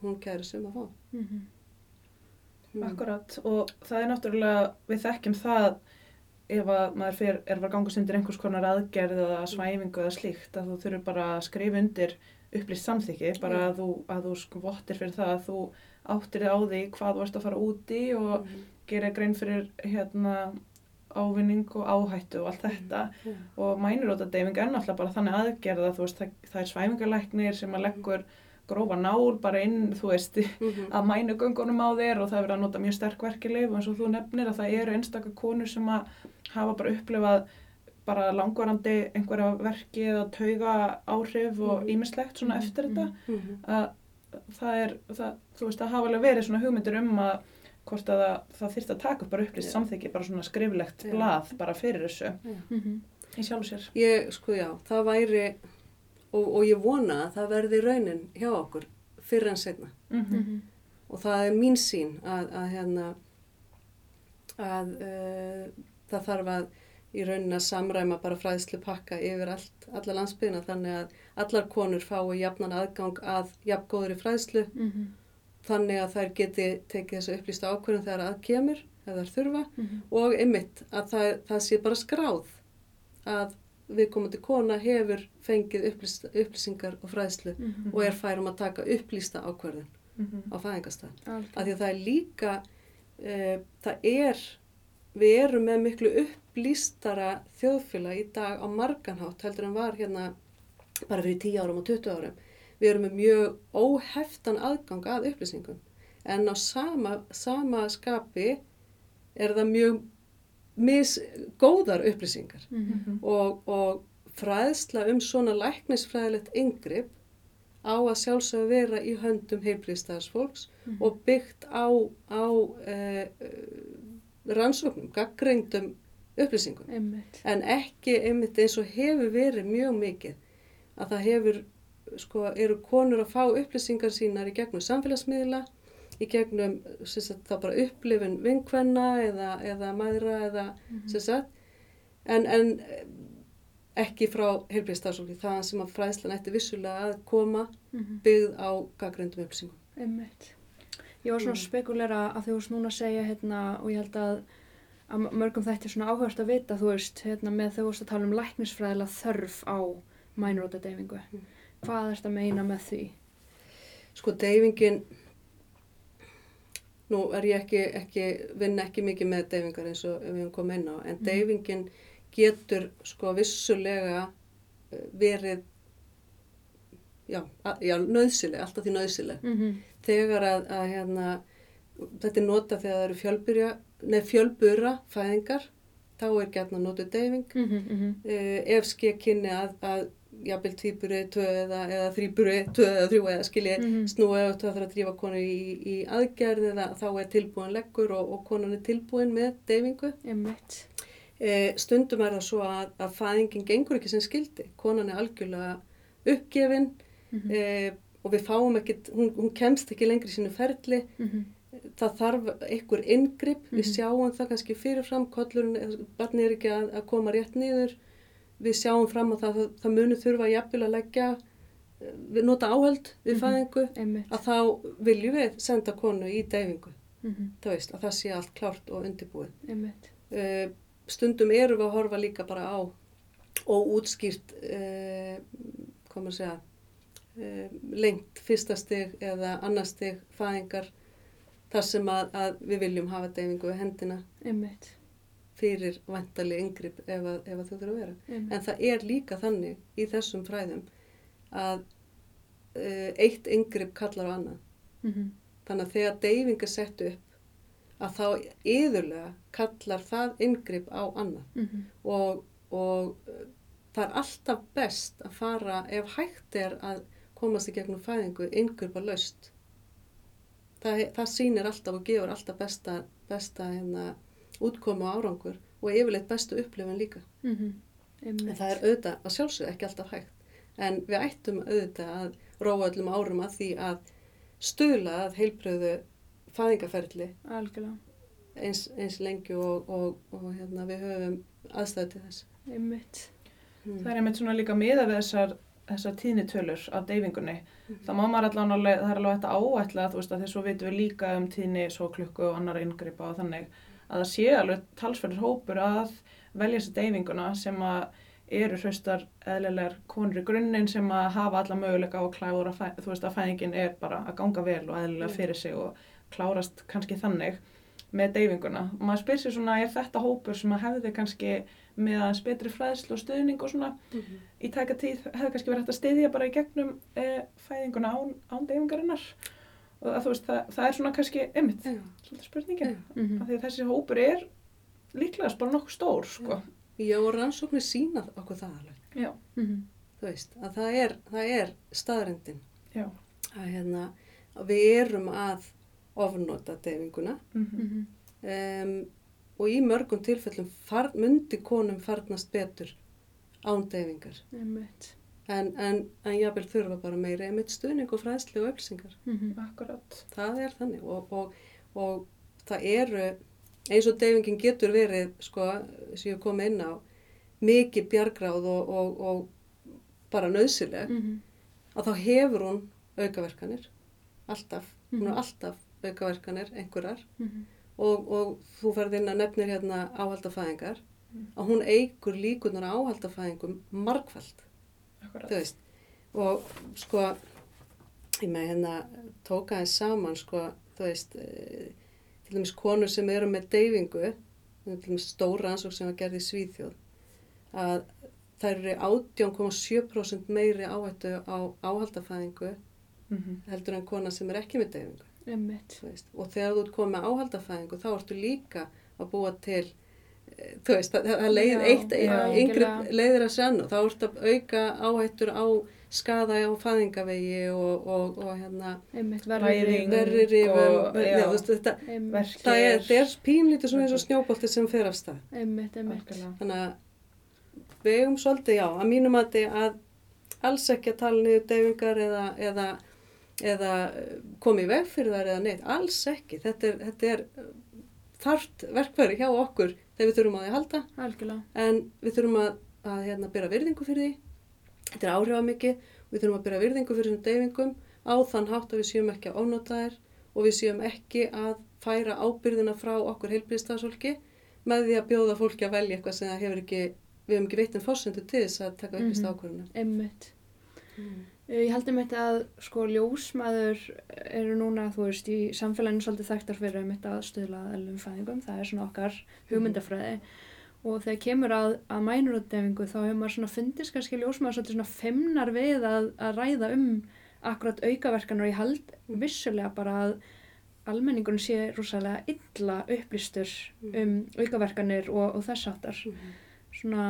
hún kæri sem að fá. Mhm. Mm. Akkurat og það er náttúrulega, við þekkjum það ef að maður fyr, er að gangast undir einhvers konar aðgerð eða svæfingu eða slíkt að þú þurfur bara að skrifa undir upplýst samþykki, bara að þú, að þú sko vottir fyrir það að þú áttir þig á því hvað þú ert að fara út í og Mhm. gerir grein fyrir hérna ávinning og áhættu og allt þetta Já. og mænur út að deyfing er náttúrulega bara þannig aðgerð að þú veist það, það er svæfingarlæknir sem að leggur grófa nál bara inn, þú veist, Mhm. að mænu göngunum á þér og það er verið að nota mjög sterk verkileif og eins og þú nefnir að það eru einstakar konur sem að hafa bara upplifað bara langvarandi einhverja verki eða tauga áhrif og Mhm. ímislegt svona Mhm, eftir þetta Mhm. að það er, það, þú veist, það hafa alveg verið svona hugmyndir um að hvort að það, það þyrfti að taka upp bara upplýst Já. samþykki, bara svona skriflegt blað bara fyrir þessu Mhm. í sjálfu sér. Ég, sko já, það væri, og, og ég vona að það verði raunin hjá okkur fyrir en setna. Mm Mhm. Og það er mín sín að, að hérna, að uh, það þarf að í raunin að samræma bara fræðslu pakka yfir allt, alla landsbyðina þannig að allar konur fái jafnan aðgang að jafngóðri fræðslu Mhm. þannig að þær geti tekið þessu upplýsta ákvörðum þegar að kemur ef þær þurfa Mhm. og einmitt að það, það sé bara skráð að viðkomandi kona hefur fengið upplýst, upplýsingar og fræðslu Mhm. og er færum að taka upplýsta ákvörðun Mhm. á. Algjörlega. Af því að það er líka, e, það er, við erum með miklu upplýstara þjóðfélag í dag á marganhátt heldur en var hérna bara fyrir 10 árum og 20 árum. Við erum með mjög óheftan aðgang að upplýsingum en á sama, sama skapi er það mjög misgóðar upplýsingar Mhm. og, og fræðsla um svona læknisfræðilegt yngripp á að sjálfsögðu vera í höndum heilbríðstæðarsfólks Mhm. og byggt á, á e, rannsóknum, gaggreindum upplýsingum. Einmitt. En ekki einmitt eins og hefur verið mjög mikið að það hefur, sko, eru konur að fá upplýsingar sínar í gegnum samfélagsmiðla, í gegnum sem sagt, þá bara upplifun vinkvenna eða, eða mæðra eða sem sagt, en, en ekki frá heilbríðstafsfólki, það sem að fræðslan ætti vissulega að koma Mhm. byggð á gaggreindum upplýsingum. Einmitt. Ég var svona að Mm. spekulera að þú veist núna að segja hérna og ég held að að mörgum þetta er svona áhugast að vita þú veist hérna með þú veist að tala um læknisfræðilega þörf á mænróta deyfingu. Mm. Hvað er þetta að meina með því? Sko deyfingin, nú er ég ekki, ekki vinn ekki mikið með deyfingar eins og við höfum komið inn á, en Mhm. deyfingin getur sko vissulega eh, verið, já, já nöðsileg, alltaf því nöðsileg. Mm -hmm. Þegar að, að hérna, þetta er nota þegar það eru fjölbyrja, nei fjölbura fæðingar, þá er gætna notuð deyfing. Mm -hmm. uh, ef ske kynni að, að jafnvel tvíburi, tvö eða, eða þrýburi, tvö eða þrjú eða skilji Mhm. snúi ef það þarf að drífa konu í, í aðgerð eða þá er tilbúin leggur og, og konan er tilbúin með deyfingu. Einmitt. Uh, stundum er það svo að, að fæðingin gengur ekki sem skildi. Konan er algjörlega uppgefin Mm -hmm. uh, og við fáum ekkit, hún, hún kemst ekki lengri í sínu ferli. Það þarf einhver inngrip, við Mhm. sjáum það kannski fyrirfram, kollurinn, barni er ekki að, að koma rétt niður, við sjáum fram á það, það, það muni þurfa jafnvel að leggja, eh, við nota áhöld við Mhm. fæðingu, Einmitt. að þá viljum við senda konu í deyfingu, Mm -hmm. það veist, að það sé allt klárt og undirbúið. Uh, stundum erum við að horfa líka bara á óútskýrt, uh, hvað maður segja, lengt fyrsta stig eða annar stig fæðingar þar sem að, að við viljum hafa deyfingu við hendina Einmitt. fyrir vantali yngripp ef, ef að þau þurfa að vera. Einmitt. En það er líka þannig í þessum fræðum að uh, eitt yngripp kallar á annað. Mm -hmm. Þannig að þegar deyfing er sett upp að þá yðurlega kallar það yngripp á annað Mm -hmm. og, og uh, það er alltaf best að fara ef hægt er að komast í gegnum fæðingu yngripp að laust. Það, það sýnir alltaf og gefur alltaf besta, besta hérna, útkomu og árangur og yfirleitt bestu upplifin líka. Mm -hmm. En það er auðvitað að sjálfsögðu ekki alltaf hægt. En við ættum auðvitað að róa öllum árum að því að stuðla að heilbröðu fæðingaferli Algjörlega. eins, eins lengi og, og, og hérna, við höfum aðstæðu til þess. Einmitt. Mm. Það er einmitt svona líka miða við þessar, þessar tíðnitölur af deyfingunni. Það má maður allan alveg, það er alveg hægt að áætla þú veist að þess að vitum við líka um tíðni svo klukku og annar inngripa og þannig að það sé alveg talsverður hópur að velja þessa deyfinguna sem að eru hraustar eðlilegar konur í grunninn sem að hafa alla möguleika á að klára, þú veist að fæðingin er bara að ganga vel og eðlilega Mm. fyrir sig og klárast kannski þannig með deyfinguna. Og maður spyr sér svona, er þetta hópur sem að hefði kannski með aðeins betri fræðslu og stuðning og svona í taka tíð hefði kannski verið hægt að styðja bara í gegnum e, fæðinguna án, án deyfingarinnar. Og að, veist, það, það er svona kannski, einmitt, svolítið spurningin. Mhm. Af því að þessi hópur er líklegast bara nokkuð stór, sko. Já, og rannsóknir sína okkur það alveg. Já. Mhm. Þú veist, að það er, það er staðrendin Já. að hérna, að við erum að ofnota deyfinguna Mm Mhm. um, og í mörgum tilfellum far, myndi konum farnast betur án deyfingar. Einmitt. En, en, en jábel þurfa bara meira einmitt stuðning og fræðslu og upplýsingar. Mhm. Akkurat. Það er þannig og, og, og það eru, eins og deyfingin getur verið, sko, sem ég kom inn á, mikið bjargráð og, og, og bara nöðsileg, Mhm. að þá hefur hún aukaverkanir, alltaf, hún Mhm. er alltaf aukaverkanir, einhverjar, Mhm. Og, og þú ferð inn að nefnir hérna áhaldafæðingar, Mm. að hún eigur líkunar áhaldafæðingum margfald, og sko, ég með hérna tóka þess saman, sko, þú veist, e, til dæmis konur sem eru með deyfingu, til dæmis stóra ansók sem var gerð í Svíþjóð, að þær eru 18,7% meiri áhættu á áhaldafæðingu Mm heldur en kona sem er ekki með deyfingu. Og þegar þú ert komið með áhaldafæðingu þá ertu líka að búa til, eh, þú veist, það, það leiðir eitt, yngri leiðir að senna. Þá ertu að auka áhættur á skada á fæðingavegi og, og, og hérna verri rifum, þetta, það er, er pínlítið svona eins og snjóbolti sem fer af stað. Einmitt. Einmitt. Þannig að við eigum svolítið, já, að mínum að að alls ekki að tala niður deyfingar eða, eða, eða eh, koma í veg fyrir þær eða neitt, alls ekki. Þetta er, þetta er eh, þart verkfæri hjá okkur þegar við þurfum að því halda Algjörlega. en við þurfum að, að hérna, byrja virðingu fyrir því. Þetta er áhrifamikið og við þurfum að byrja virðingu fyrir þessum deyfingum á þann hátt að við séum ekki að ónota þær og við séum ekki að færa ábyrðina frá okkur heilbríðstafsfólki með því að bjóða fólki að velja eitthvað sem hefur ekki, við hefum ekki veitt en fórsendu til þess að taka Mhm. ákvörðuna. Einmitt. Mm. Eh, Ég heldur mitt að sko ljósmaður eru núna, þú veist, í samfélaginu svolítið þekktar fyrir mitt að stuðla elum fæðingum, það er svona okkar hugmyndafræði. Og þegar kemur að, að mænurútdefingu þá hefur maður svona fundist kannski ljósmaður svolítið svona femnar við að, að ræða um akkurat aukaverkanar og ég held vissulega bara að almenningun sé rosalega illa upplýstur um aukaverkanir og, og þess áttar Mhm. svona,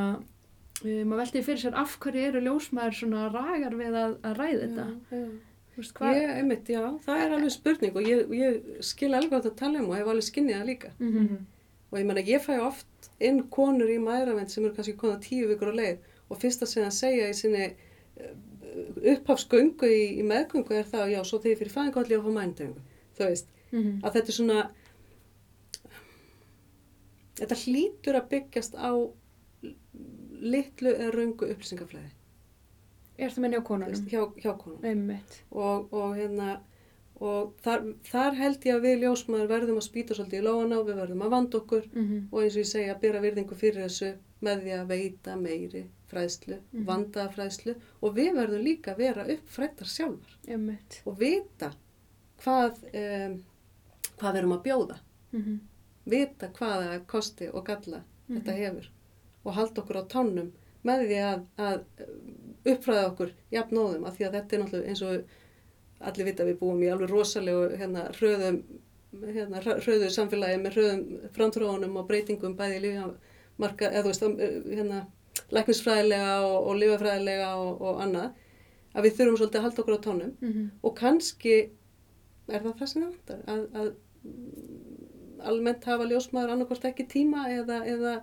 maður velti fyrir sér af hverju eru ljósmaður svona ragar við að, að ræða þetta Já, já. Hvað Ég, einmitt, já, það er alveg spurning og ég, ég skil alveg átt að tala um og hef alveg skinnið það líka. Mhm. Og ég menna, ég fæ oft inn konur í mæravend sem eru kannski konar tíu vikur á leið og fyrst að segja að segja í sinni upphafsgöngu í, í meðgöngu er það, já, svo þegar ég fyrir fæðingu allir að fá mænudöfingu. Þú veist, Mhm. að þetta er svona, þetta hlýtur að byggjast á litlu eða röngu upplýsingaflæði Er það með þú konunum? hjá, hjá konum. Einmitt. og, og hérna og þar, þar held ég að við ljósmaður verðum að spýta svolítið í lóana og við verðum að vanda okkur Mm og eins og ég segja að byrja virðingu fyrir þessu með því að veita meiri fræðslu, Mhm. vandaða fræðslu og við verðum líka að vera uppfrættar sjálfar Einmitt. og vita hvað, um, hvað við erum að bjóða, Mm vita hvaða kosti og galla þetta hefur og halda okkur á tánum með því að, að uppfræða okkur jafnóðum af því að þetta er náttúrulega eins og allir vita við búum í alveg rosalegu hérna, hröðum hérna, hröðu samfélagi með hröðum framtróðunum og breytingum bæði í lífamarka eða þú veist hérna, læknisfræðilega og, og lífafræðilega og, og annað að við þurfum svolítið að halda okkur á tánum -hmm. og kannski er það það sem það vantar að, að mm, almennt hafa ljósmaður annarkvort ekki tíma eða, eða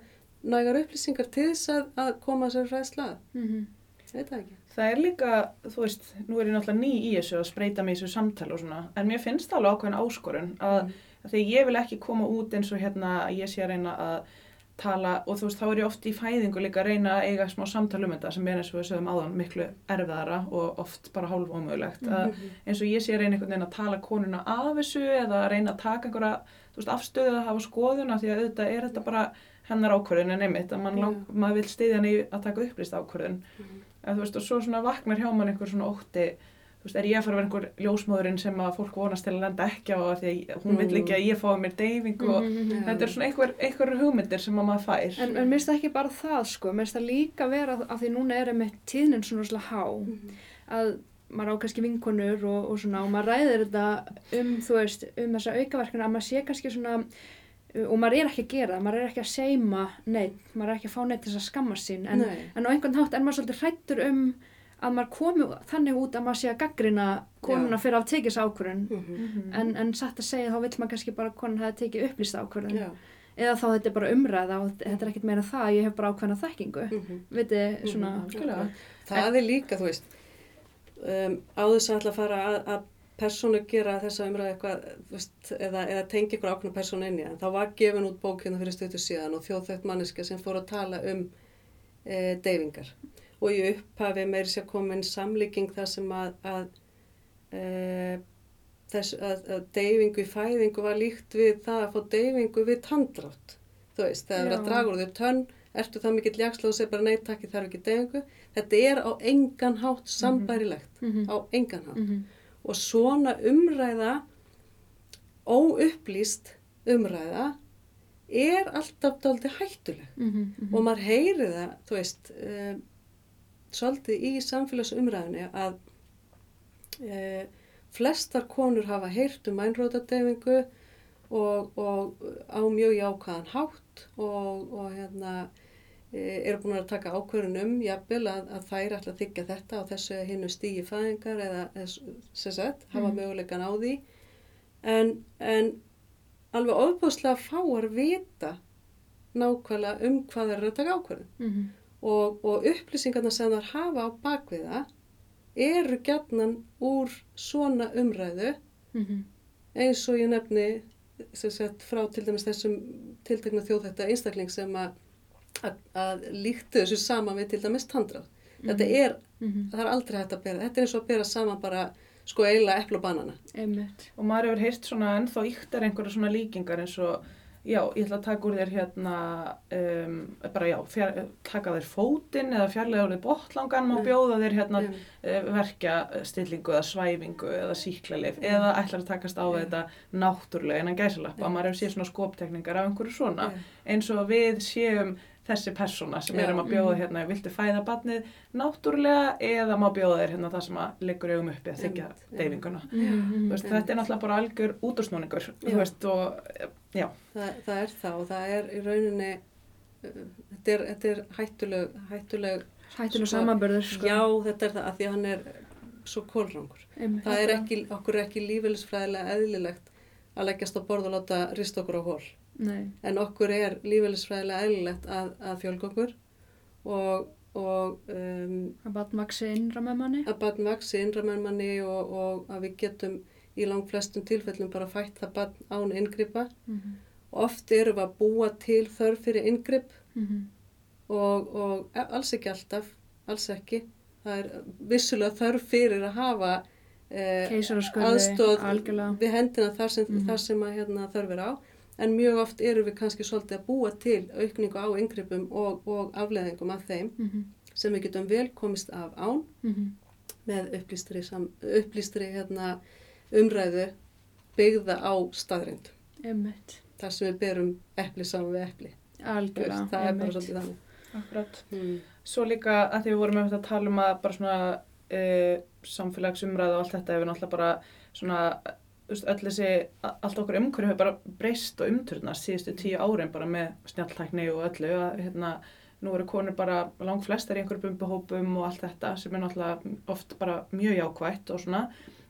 nægar upplýsingar til þess að, að koma sér fræðsla. Mm veit það ekki. Það er líka, þú veist, nú er ég náttúrulega ný í þessu að spreita mig í þessu samtali og svona, en mér finnst það alveg ákveðin áskorun að, að því ég vil ekki koma út eins og hérna að ég sé að reyna að tala og þú veist, þá er ég oft í fæðingu líka að reyna að eiga smá samtal um þetta sem er eins og við sögum áðan miklu erfiðara og oft bara hálf ómögulegt. Að eins og ég sé að reyna einhvern veginn að tala konuna af þessu eða að reyna að taka einhverja, þú veist, afstöðu að hafa skoðuna því að auðvitað er þetta bara hennar ákvörðun en einmitt að man Já. lang, maður vil stiðja hann í að taka upplýst ákvörðun. Mhm. En þú veist, og svo svona vaknar hjá mann einhver svona ótti þú veist, er ég að fara að vera einhver ljósmóðurinn sem að fólk vonast til að lenda ekki á því að hún Mm. vill ekki að ég fái mér deyfingu og Mhm. þetta er svona einhver, einhver hugmyndir sem að maður fær. En, en mér finnst það ekki bara það sko, mér finnst það líka vera af því núna er einmitt tíðnin svona svolítið há Mhm. að maður á kannski vinkonur og, og svona og maður ræðir þetta um þú veist, um þessa aukaverkuna að maður sé kannski svona og maður er ekki að gera það, maður er ekki að seima neitt, maður er ekki að fá neitt til þess að skamma sín en, en á einhvern hátt er maður svolítið hrættur um að maður komi þannig út að maður sé að gaggrina konuna Já. fyrir af tekis ákvörðun Mhm. Mhm. en, en satt að segja þá vill maður kannski bara að konan hafi tekið upplýst ákvörðun Já. eða þá þetta er bara umræða og þetta er ekkert meira það, ég hef bara ákveðna þekkingu Mhm. viti svona Mhm, algjörlega. Það er líka, þú veist, um, á þess að ætla að fara að, að persónu gera þessa umræðu eitthvað, veist, eða, eða tengja ykkur ákveðna persónu inn í það. Það var gefin út bók hérna fyrir stötu síðan og þjóðþögt manneska sem fór að tala um e, deyfingar. Og í upphafi meiri sér komin samlíking þar sem að, að, e, þess, að, að deyfingu í fæðingu var líkt við það að fá deyfingu við tandrátt. Þú veist, þegar það er að draga úr þér tönn, ertu það mikill jaksla og segir bara nei takk, ég þarf ekki deyfingu. Þetta er á engan hátt sambærilegt, mm á engan hátt. -hmm. Og svona umræða, óupplýst umræða, er alltaf dálítið hættuleg. Mhm, Og maður heyri það, þú veist, um, svolítið í samfélagsumræðinni að uh, flestar konur hafa heyrt um mænrótadefingu og, og á mjög jákvæðan hátt og, og hérna e, eru búin að taka ákvörðun um jafnvel að, að þær ætla að þykja þetta á þessu hinnu stígi fæðingar eða eða sem sagt, hafa Mhm. möguleikan á því. En, en alveg ofbúðslega fáar vita nákvæmlega um hvað þeir eru að taka ákvörðun. Mhm, og, og upplýsingarna sem þær hafa á bakviða eru gætnan úr svona umræðu mhm, eins og ég nefni sem sagt, frá til dæmis þessum tiltekna þjóðhætta einstakling sem að, að, að líktu þessu saman við til dæmis tandráð. Þetta er, mhm, það er aldrei hægt að bera, þetta er eins og að bera saman bara sko eiginlega epl og banana. einmitt. Og maður hefur heyrt svona ennþá yktar einhverja svona líkingar eins og, já, ég ætla að taka úr þér hérna, um, bara já, fjár, taka þér fótinn eða fjarlæga úr þér botlangan, má Mm. bjóða þér hérna Mm. uh, verkja stillingu eða svæfingu eða síklarleif eða ætlar að takast á Mm. þetta náttúrulega innan gæsalappa. Mm. Maður hefur séð svona skoptekningar af einhverju svona Já. eins og við séum þessi persóna sem Já. erum að bjóða Mhm. hérna, viltu fæða barnið náttúrulega eða má bjóða þér hérna það sem að liggur augum uppi að þykja deyfinguna. Mhm, Þú veist, þetta er náttúrulega bara algjör útúrsnúningur, þú veist, og já, Það, það er það og það er í rauninni, uh, þetta er, þetta er hættuleg, hættuleg, Hættulega Sko, samanbörður, sko. já þetta er það að því að hann er svo kólrangur. einmitt. Það er ekki, okkur er ekki lífeylisfræðilega eðlilegt að leggjast á borð og láta rist okkur á hól. Nei, En okkur er lífeylisfræðilega eðlilegt að, að fjölga okkur og, og um, að batn vaksi innra með manni. að barn vaksi innra með manni og, og að við getum í langt flestum tilfellum bara fætt það barn án inngripa. Mhm, Oft erum við að búa til þörf fyrir inngrip mhm, og, og e- alls ekki alltaf, alls ekki. Það er vissulega þörf fyrir að hafa eh, aðstóð við hendina þar sem, Mhm. þar sem að hérna, þörf er á. En mjög oft erum við kannski svolítið að búa til aukningu á inngripum og, og afleðingum af þeim Mhm, sem við getum vel komist af án mhm, með upplýstri, sam, upplýstri hérna, umræðu byggða á staðrind. einmitt. Þar sem við berum epli saman við epli. Þú Algjörlega, veist, Það er bara svolítið þannig. akkurat. Mm. Svo líka að því við vorum þetta að tala um að bara svona uh, samfélagsumræða og allt þetta hefur náttúrulega bara svona, öll þessi, allt okkur umhverju hefur bara breyst og umturnast síðustu tíu árin bara með snjalltækni og öllu að hérna, nú eru konur bara lang flestar í einhverjum bumbuhópum og allt þetta sem er náttúrulega oft bara mjög jákvætt og svona,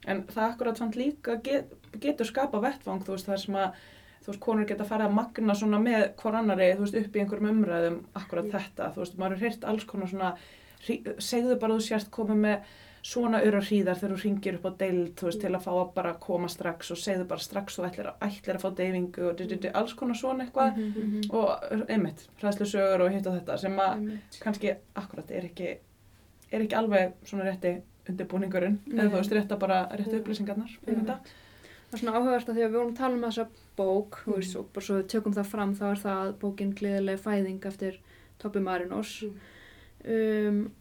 en það akkurat samt líka get, getur skapa vettvang, þú veist, það sem að þú veist, konur geta farið að magna svona með hvor annari, þú veist, upp í einhverjum umræðum akkurat Mm. þetta, þú veist, maður er heyrt alls konar svona, segðu bara að þú sérst komið með svona öru hríðar þegar þú ringir upp á deild, þú veist, til að fá að bara koma strax og segðu bara strax þú ætlir að, ætlir að fá deyfingu og di, di, di, alls konar svona eitthvað Mhm, mhm, og einmitt, hræðslu sögur og hitt og þetta sem að einmitt. kannski akkurat er ekki, er ekki alveg svona rétti undirbúningurinn, Nei. eða þú veist, rétta bara réttu Já. upplýsingarnar um þetta. Það er svona áhugavert að því að við vorum að tala um þessa bók, þú veist, Mm. og bara svo við tökum það fram, þá er það bókin Gleðileg fæðing eftir Tobbi Marinos. Um,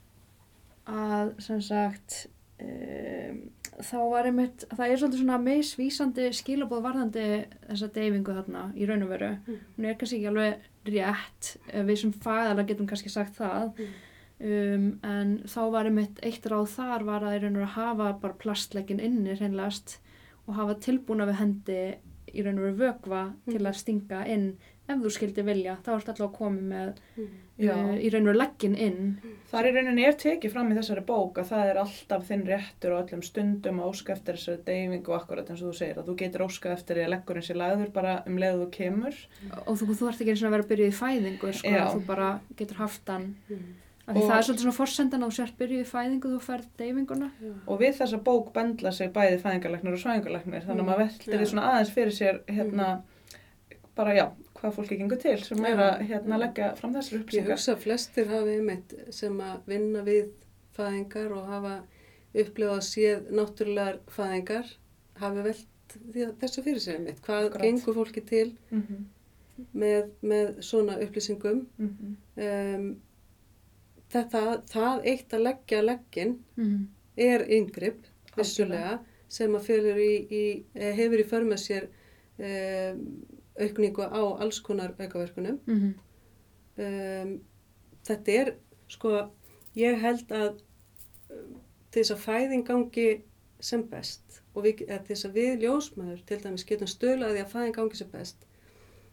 að, sem sagt, um, þá var einmitt, það er svolítið svona misvísandi skilabóð varðandi þessa deyfingu þarna í raun og veru. Mm. Hún er kannski ekki alveg rétt, eh, við sem fæðalega getum kannski sagt það, Mm. um, en þá var einmitt eitt ráð þar var að í raun og veru hafa bara plastleikin inni hreinlegast og hafa tilbúna við hendi í raun og veru vökva til að stinga inn ef þú skildi vilja, þá ertu alltaf að koma með Já. uh, í raun og veru leggin inn Þar í rauninni er tekið fram í þessari bók að það er alltaf þinn réttur og öllum stundum að óska eftir þessari deyfingu og akkurat eins og þú segir að þú getur óskað eftir því að leggurinn sé lagður bara um leið og þú kemur. og þú, þú ert ekki eins og að vera byrja í fæðingu sko, Já. þú bara getur haft hann Mm. Og- það er svolítið svona forsendan að þú sért byrjuð í fæðingu þú færð deyfinguna Og við þessa bók bendla sig bæði fæðingarleiknir og svæðingarleiknir þannig að Mm, maður veltir já. því svona aðeins fyrir sér hérna bara já, hvað fólki gengur til sem er að hérna leggja fram þessar Ég upplýsingar. hugsa að flestir hafi einmitt sem að vinna við fæðingar og hafa upplifað séð náttúrulegar fæðingar hafi velt þessu fyrir sér einmitt. Hvað Akkurat. gengur fólki til Mm -hmm. með, með svona upplýsingum? Mm Um, þetta, það eitt að leggja leggin mm. er yngripp, vissulega, sem að í, í, hefur í för með sér um, aukningu á alls konar aukaverkunum. Mm. um, þetta er sko, ég held að um, til þess að fæðing gangi sem best og við, til þess að við ljósmaður til dæmis getum stölaði að fæðing gangi sem best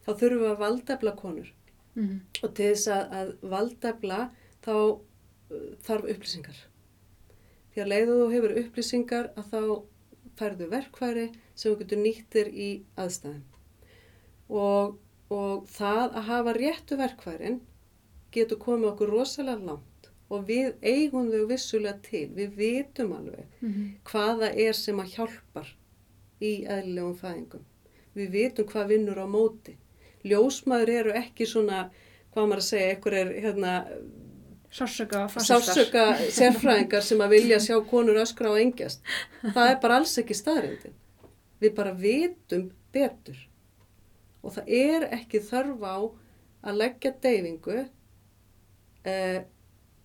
þá þurfum við að valdefla konur Mm. og til þess að, að valdefla þá uh, þarf upplýsingar því að leiðu þú hefur upplýsingar að þá færðu verkfæri sem þú getur nýttir í aðstæðum og, og það að hafa réttu verkfærin getur komið okkur rosalega langt og við eigum þau vissulega til, við vitum alveg Mm. hvaða er sem að hjálpar í eðlilegum fæðingum. Við vitum hvað vinnur á móti. Ljósmaður eru ekki svona, hvað maður að segja, einhver er hérna, sársöka sérfræðingar sem að vilja sjá konur öskra og engjast. Það er bara alls ekki staðrindin. Við bara vitum betur. Og það er ekki þörf á að leggja deyfingu eh,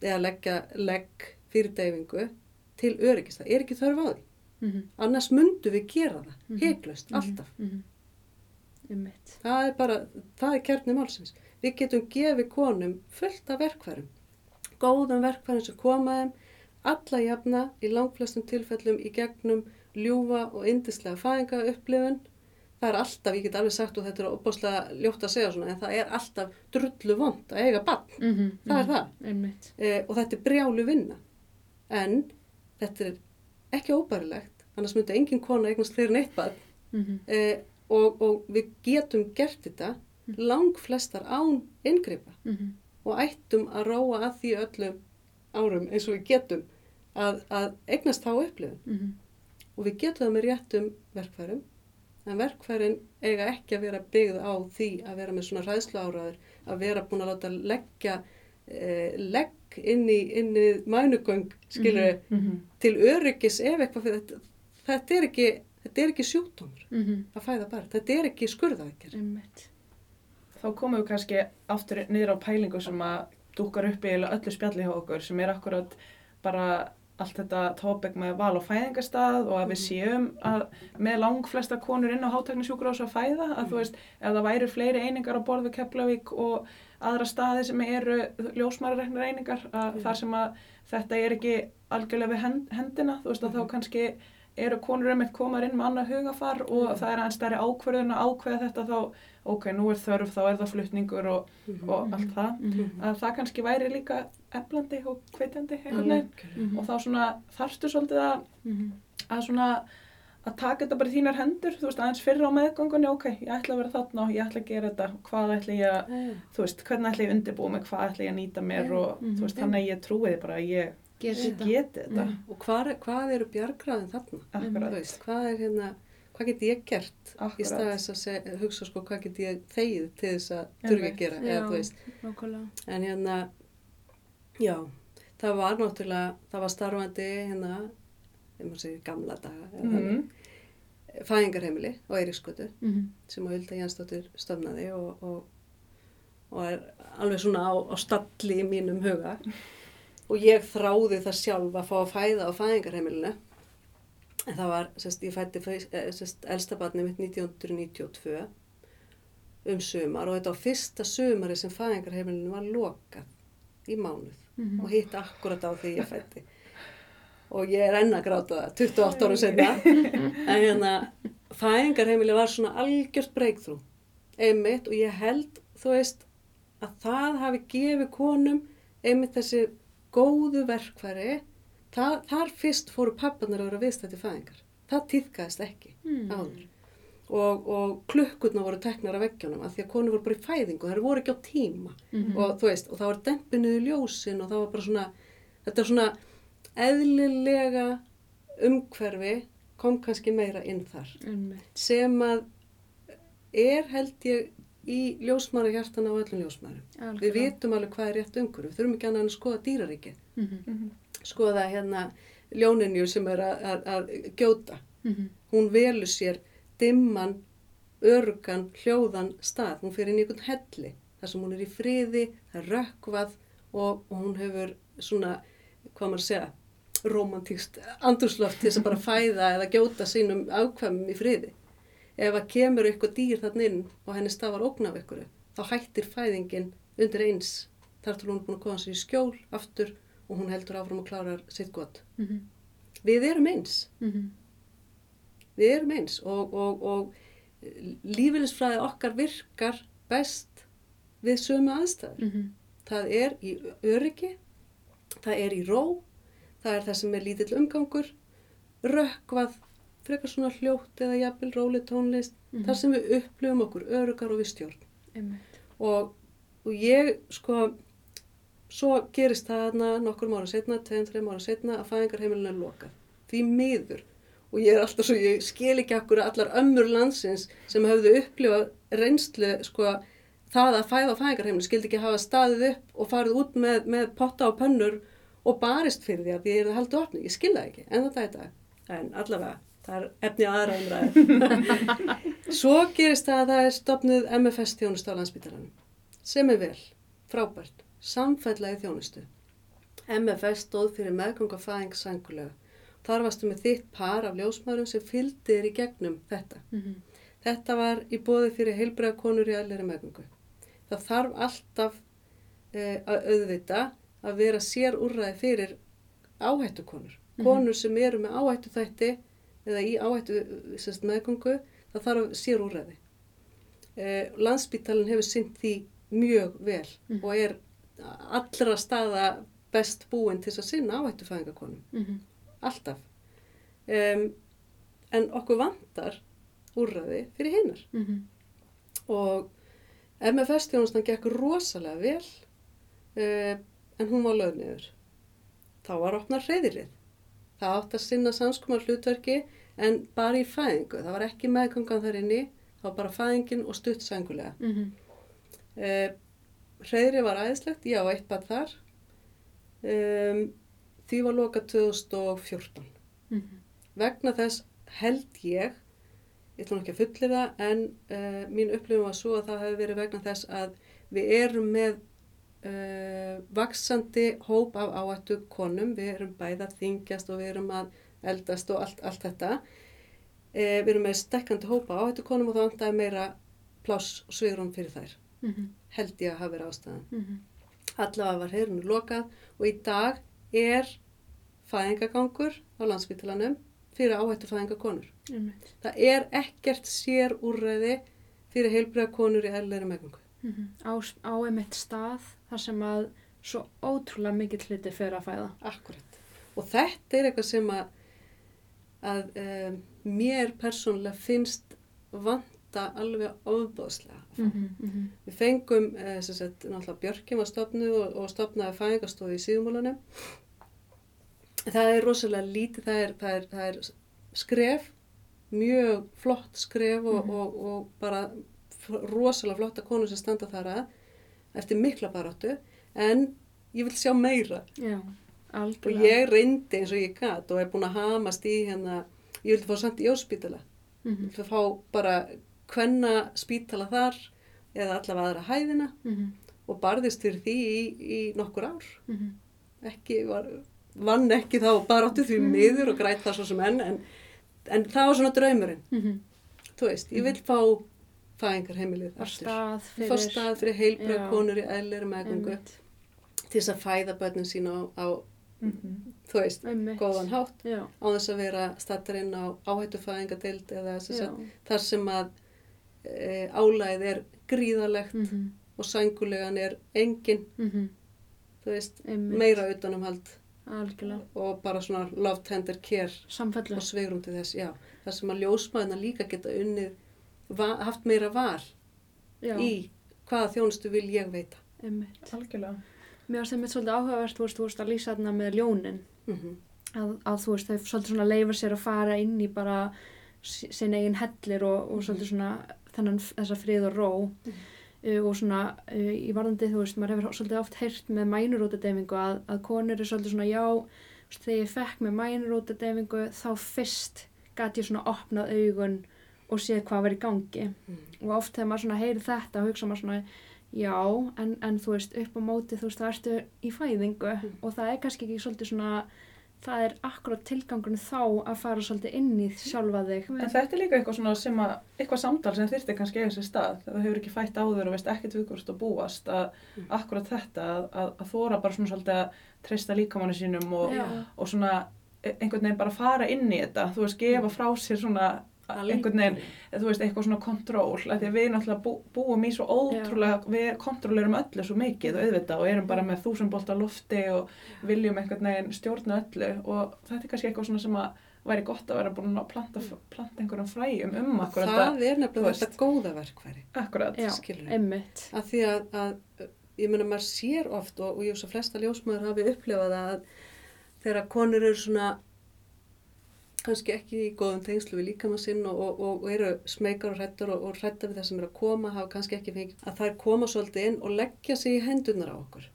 eða leggja legg fyrir deyfingu til öryggis. Það er ekki þörf á því. Mhm. Annars myndu við gera það, Mhm. heiklust, alltaf. Mhm. Einmitt. Það er bara, það er kjarni málsins. Við getum gefið konum fullt af verkfærum. Góðum verkfærum sem koma þeim, alla jafna í langflestum tilfellum í gegnum ljúfa og yndislega fæðinga upplifun. Það er alltaf, ég get alveg sagt og þetta er opbáslega ljótt að segja svona, en það er alltaf drullu vond að eiga bann. Mm Það er það. Einmitt. Eh, og þetta er brjálu vinna. En þetta er ekki óbærilegt, annars myndi engin kona eignast fyrir neitt bann. Mm eh, og, og við getum gert þetta lang flestar án inngripa -hmm. og ættum að róa að því öllum árum eins og við getum að, að eignast þá upplifun Mhm. og við getum það með réttum verkfærum en verkfærin eiga ekki að vera byggð á því að vera með svona ræðslu áraður að vera búin að láta leggja eh, legg inn í, í mænugöng skilur Mm -hmm. til öryggis ef eitthvað fyrir þetta þetta er ekki, þetta er ekki sjúkdómur Mhm. að fæða barn. Þetta er ekki skurðaðekir. Einmitt. Þá komum við kannski aftur niður á pælingu sem að dúkar upp í öllu spjalli hjá okkur sem er akkurat bara allt þetta tópek með val og fæðingastað og að við séum að með lang flesta konur inn á háteknisjúkurás að fæða að þú veist, ef það væri fleiri einingar á borðu Keflavík og aðra staði sem eru ljósmærareknar einingar að þar sem að þetta er ekki algjörlega við hend, hendina, þú veist að þá kannski eru konur um eitt komar inn með annað hugafar og það er aðeins stærri ákverðun að ákveða þetta þá, ok, nú er þörf, þá er það flutningur og, og allt það. Mhm. Að það kannski væri líka eflandi og hvetjandi Mm. veginn og þá svona þarftu svolítið að, Mhm. að svona að taka þetta bara í þínar hendur, þú veist, aðeins fyrir á meðgöngunni, ok, ég ætla að vera þarna og ég ætla að gera þetta, hvað ætla ég að, Já, þú veist, hvernig ætla ég að undirbúa mig, hvað ætla ég að nýta mér Já. og Mhm. þú veist, Já. þannig að ég trúi því bara að ég Geti þetta. geti þetta, Mhm. Og hvað, hvað eru bjargráðin þarna? akkurat, Þú Veist, hvað er hérna, hvað get ég gert í akkurat. stað þess að seg, hugsa sko hvað get ég þegið til þess að þurfi að gera, eða Já. þú veist. Nákvæmlega. En hérna, já, það var náttúrulega, það var starfandi hérna, ef maður segir gamla daga, Mhm. þannig, fæðingarheimili á Eiríkskötu Mhm. sem að Hulda Jansdóttir stofnaði og, og, og er alveg svona á, á stalli í mínum huga. Og ég þráði það sjálf að fá að fæða á fæðingarheimilinu. En það var, sérst, ég fætti sérst, elstabarni mitt 1992 um sumar. Og þetta var fyrsta sumari sem fæðingarheimilinu var lokað í mánuð Mhm. og hitt akkurat á því ég fætti og ég er enn að gráta það 28 ára senna en hérna fæðingarheimili var svona algjört breakthrough. Einmitt og ég held þú veist að það hafi gefið konum einmitt þessi góðu verkfæri. Það, þar fyrst fóru pappanar að vera viðstætti fæðingar. Það týðkaðist ekki Mm. áður og, og klukkurna voru teknar af veggjónum af því að konur voru bara í fæðingu þær voru ekki á tíma Mhm. og þú veist, og það var dempinuðu ljósin og það var bara svona, þetta svona eðlilega umhverfi kom kannski meira inn þar Einmitt. sem að er held ég í ljósmæra hjartana á öllum ljósmærum. Við vitum alveg hvað er rétt umhverfi, við þurfum ekki annað en að skoða dýraríkið, Mhm. skoða hérna ljóninju sem er að, að, að gjóta. Mhm. Hún velur sér dimman, örgan, hljóðan stað, hún fyrir inn í einhvern helli, þar sem hún er í friði, það er rökkvað og, og hún hefur svona, hvað maður að segja, romantíkst andurslöft til þess að bara fæða eða gjóta sínum ákvæmum í friði. Ef að kemur eitthvað dýr þarna inn og henni stafar ógn af ykkur, þá hættir fæðingin undir eins. Þar til hún er búin að koma sér í skjól aftur og hún heldur áfram að klára sitt gott. Mhm. Við erum eins. Mhm. Við erum eins og, og, og lífilisfræði okkar virkar best við sömu aðstæður. Mhm. Það er í öryggi, það er í ró, það er það sem er lítill umgangur, rökkvað, frekar svona hljótt eða jafnvel róli tónlist, Mhm. þar sem við upplifum okkur örugar og við stjórn. Einmitt. Og, og ég, sko, svo gerist það þarna nokkur ára setna, tveim, þreim ára setna að fæðingarheimilinu er lokað. Því miður. Og ég er alltaf svo, ég skil ekki akkur allar ömmur landsins sem höfðu upplifað reynslu, sko, það að fæða á fæðingarheimilinu skildi ekki hafa staðið upp og farið út með, með potta og pönnur og barist fyrir því að því er það haldið opni. Ég skil það ekki, en þetta er þetta. En allavega, það er efni aðra umræður. Svo gerist það að það er stopnuð MFS þjónustu á landsbytaranum sem er vel, frábært, samfællaði þjónustu. MFS stóð fyrir meðganga fæðing sangulega. Þar varstu með þitt par af ljósmaðurum sem fylgdir í gegnum þetta. Mhm. Þetta var í bóði fyrir heilbreiða konur í allir meðgöngu. Það þarf alltaf eh, að auðvita að vera sér úrræði fyrir áhættu konur. Mhm. Konur sem eru með áhættu þætti eða í áhættu sérst, meðgöngu, það þarf sér úrræði. Eh, Landsbítalinn hefur synt því mjög vel Mhm. og er allra staða best búin til þess að sinna áhættufæðingakonum. Mhm. Alltaf. Um, en okkur vantar úrræði fyrir hinnar Mhm. og MFS-þjónustan gekk rosalega vel uh, en hún var lögð niður. Þá var opnað hreyðrið. Það átt að sinna samskumar hlutverki en bara í fæðingu. Það var ekki meðgangan þar inni, það var bara fæðingin og stutt sængulega. Mhm. Uh, hreyðrið var æðislegt, ég á eitt bad þar. Um, því var lokað 2014 Mhm. vegna þess held ég, ég ætlum ekki að fullir það, en uh, mín upplifum var svo að það hefur verið vegna þess að við erum með uh, vaksandi hóp af áættu konum, við erum bæða þingjast og við erum að eldast og allt, allt þetta. Uh, við erum með stekkandi hóp af áættu konum og það vantaði meira pláss og svigrum fyrir þær, Mhm. held ég að hafa verið ástæðan. Mhm. Allavega var heyrinu lokað og í dag er fæðingagangur á landsbytalanum fyrir áhættu fæðingakonur. Einmitt. Það er ekkert sér úrræði fyrir heilbriða konur í eðlilegri meðgöngu. Mhm. Á, á einmitt stað þar sem að svo ótrúlega mikill hluti fyrir að fæða. Akkurat. Og þetta er eitthvað sem að, að um, mér persónulega finnst vanta alveg ofbóðslega. Mhm. Mhm. Við fengum, eh, sagt, náttúrulega Björkin var stopnuð og, og stopnaði fæðingastofu í síðumólanum. Það er rosalega lítið, það er, það er, það er skref, mjög flott skref og, Mhm. og, og bara rosalega flotta konur sem standa þar að eftir mikla baráttu, en ég vil sjá meira. Já, Og ég reyndi eins og ég gat og er búin að hamast í hérna, ég vildi fá samt í óspítala. Mhm. vildi fá bara hvenna spítala þar eða allavega aðra hæðina Mhm. og barðist fyrir því í, í nokkur ár Mhm. ekki var, vann ekki þá bara áttu því miður og græt það svo sem enn en, en það var svona draumurinn Mhm. þú veist, ég vil fá fæðingarheimilið Var aftur stað Fá fyrir... stað fyrir heilbröð konur í eðlir meðgöngu til þess að fæða börnin sín á, á Mhm. þú veist, Einmitt. góðan hátt Já, á þess að vera stattar inn á áhættufæðingadeild eða já. sagt, þar sem að e, álæðið er gríðalegt Mhm. og sængulegan er engin, Mhm. þú veist, Einmitt. meira utanumhald Algjörlega. og bara svona love tender care Samfellu. og svegrum til þess, já. Þar sem að ljósmaðina líka geta unnið, va, haft meira val Já, í hvaða þjónustu vil ég veita. Mér varst einmitt svolítið áhugavert, þú veist, þú veist að lýsa þarna með ljónin. Mm Að, að þú veist, þau svolítið svona leifa sér að fara inn í bara s- sinn eigin hellir og, og svolítið svona þennan þessa frið og ró. Uh, og svona uh, í varðandi, þú veist, maður hefur svolítið oft heyrt með mænurútadeyfingu að, að konur er svolítið svona, já, veist, þegar ég fekk með mænurútadeyfingu þá fyrst gat ég svona opnað augun og séð hvað í gangi. og oft þegar maður svona heyri þetta hugsa maður svona já, en, en þú veist upp á móti þú veist það ertu í fæðingu Mm. og það er kannski ekki svolítið svona það er akkurat tilgangurinn þá að fara svolítið inn í sjálfa þig En þetta er líka eitthvað svona sem að, eitthvað samtal sem þyrfti kannski eiga sér stað. Þú hefur ekki fætt áður og veist ekkert við hvort að búast að Mm. akkurat þetta, að, að, að þóra bara svona svolítið að treysta líkamannu sínum og, og svona e- einhvern veginn bara fara inn í þetta. Þú veist, gefa frá sér svona einhvern veginn, þú veist, eitthvað svona kontról. Því að við náttúrulega bú, búum í svo ótrúlega, við kontrólerum öllu svo mikið og auðvitað og erum bara með þúsund bolt á lofti og viljum einhvern veginn stjórna öllu og þetta er kannski eitthvað svona sem að væri gott að vera búin að planta, planta einhverjum fræjum um akkurat Það er þú nefnilega þetta góða verkværi. akkurat, já, skilurðu. einmitt Af því að, að ég meina maður sér oft og, og ég veist að flesta ljósmaður hafi upplefað að þegar konur eru svona kannski ekki í góðum tengslu við líkamann sinn og, og, og, eru smekar og hrættar og, og hrættar við það sem er að koma, hafa kannski ekki fengið að þær koma svolítið inn og leggja sig í hendunar á okkur.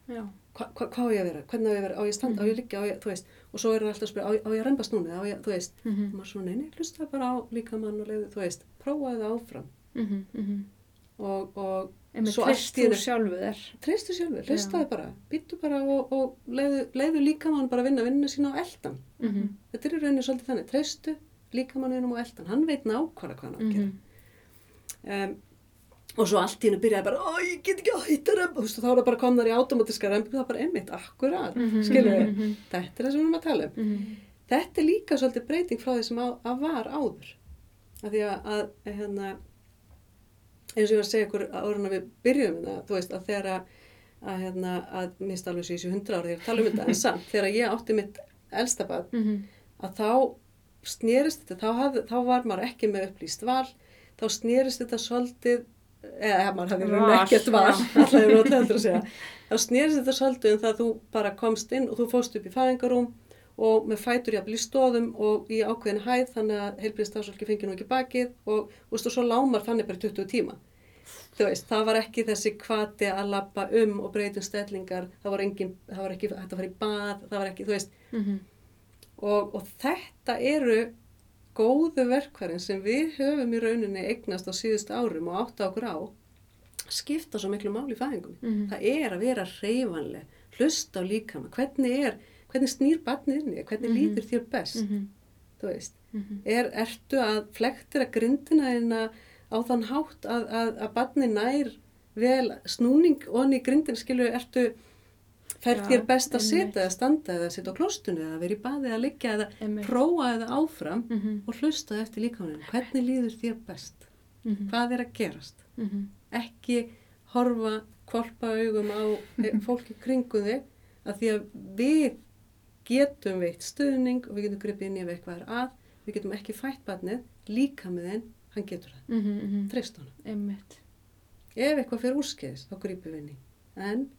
Hva, hva, hvað á ég að vera? Hvernig á ég að vera? Á ég standa? Á ég að liggja? Á ég, þú veist, og svo eru alltaf að spyrja, á, á ég að remba snúnið? Á ég, þú veist, mhm, og maður svona, neini, hlusta bara á líkamann og leiðu, þú veist, prófaði það áfram mhm, mhm og, og einmitt, Svo allt treyst í þú einu- sjálfu þér. Treystu sjálfur, Já. hlustaði bara, býttu bara og, og leiðu, leiðu líkamann bara að vinna vinna sína á eldan. mhm, Þetta er í rauninni svolítið þannig, treystu líkamannunum á eldan, hann veit nákvæmlega hvað hann á að gera. mhm, Um, og svo allt í hennu byrjaði bara, ó, ég get ekki að hætta rembu, þú veist, þá er það bara komnar í automatiska rembu, það er bara einmitt, akkurat, Mhm, skilur við, mhm, þetta er það sem við erum að tala um. mhm, Þetta er líka svolítið breyting frá því sem að, að var áður. Af því að, að hérna, eins og ég var að segja ykkur áður en að við byrjum þetta, þú veist, að þegar að, að hérna, að mista alveg í 100 ára þegar ég tala um þetta, en samt, þegar ég átti mitt elsta bad, mhm, að þá snerist þetta, þá, hafði, þá var maður ekki með upplýst val, þá snerist þetta svolítið, eða maður hafði Val, raun ekkert val, alltaf ég var að segja, þá snerist þetta svolítið um það að þú bara komst inn og þú fóst upp í fæðingarúm og með fætur jafnvel í stóðum og í ákveðin hæð þannig að heilbriðstafsfólki fengi nú ekki bakið og, og, og svo lámar þannig bara í 20 tíma. Veist, það var ekki þessi kvati að lappa um og breytum stellingar, það var, engin, það var ekki hægt að fara í bað, það var ekki, þú veist, mhm, og, og þetta eru góðu verkværin sem við höfum í rauninni eignast á síðust árum og átta okkur á skipta svo miklu máli í fæðingunni. mhm, Það er að vera reyfanleg, hlusta á líkama, hvernig er, hvernig snýr barnið inn í, þér? hvernig Mhm. þér best, mhm, þú veist. mhm, Er, ertu að flektira grindina þína á þann hátt að, að, að barnið nær vel snúning onni í grindin, skilur, ertu, Já, þér best að setja eða standa eða setja á klostunni eða vera í baði eða liggja eða einmitt, prófa eða áfram mhm, og hlusta eftir líkamannin. Hvernig líður þér best? mhm, Hvað er að gerast? mhm, Ekki horfa kvolpa augum á eh, fólki kringu þig að því að við getum veitt stuðning og við getum gripið inn í ef eitthvað er að. Við getum ekki fætt barnið, líka með þinn, hann getur það. mhm, mhm, Treyst honum. einmitt, Ef eitthvað fyrir úrskeiðis, þá gripið við inn í. En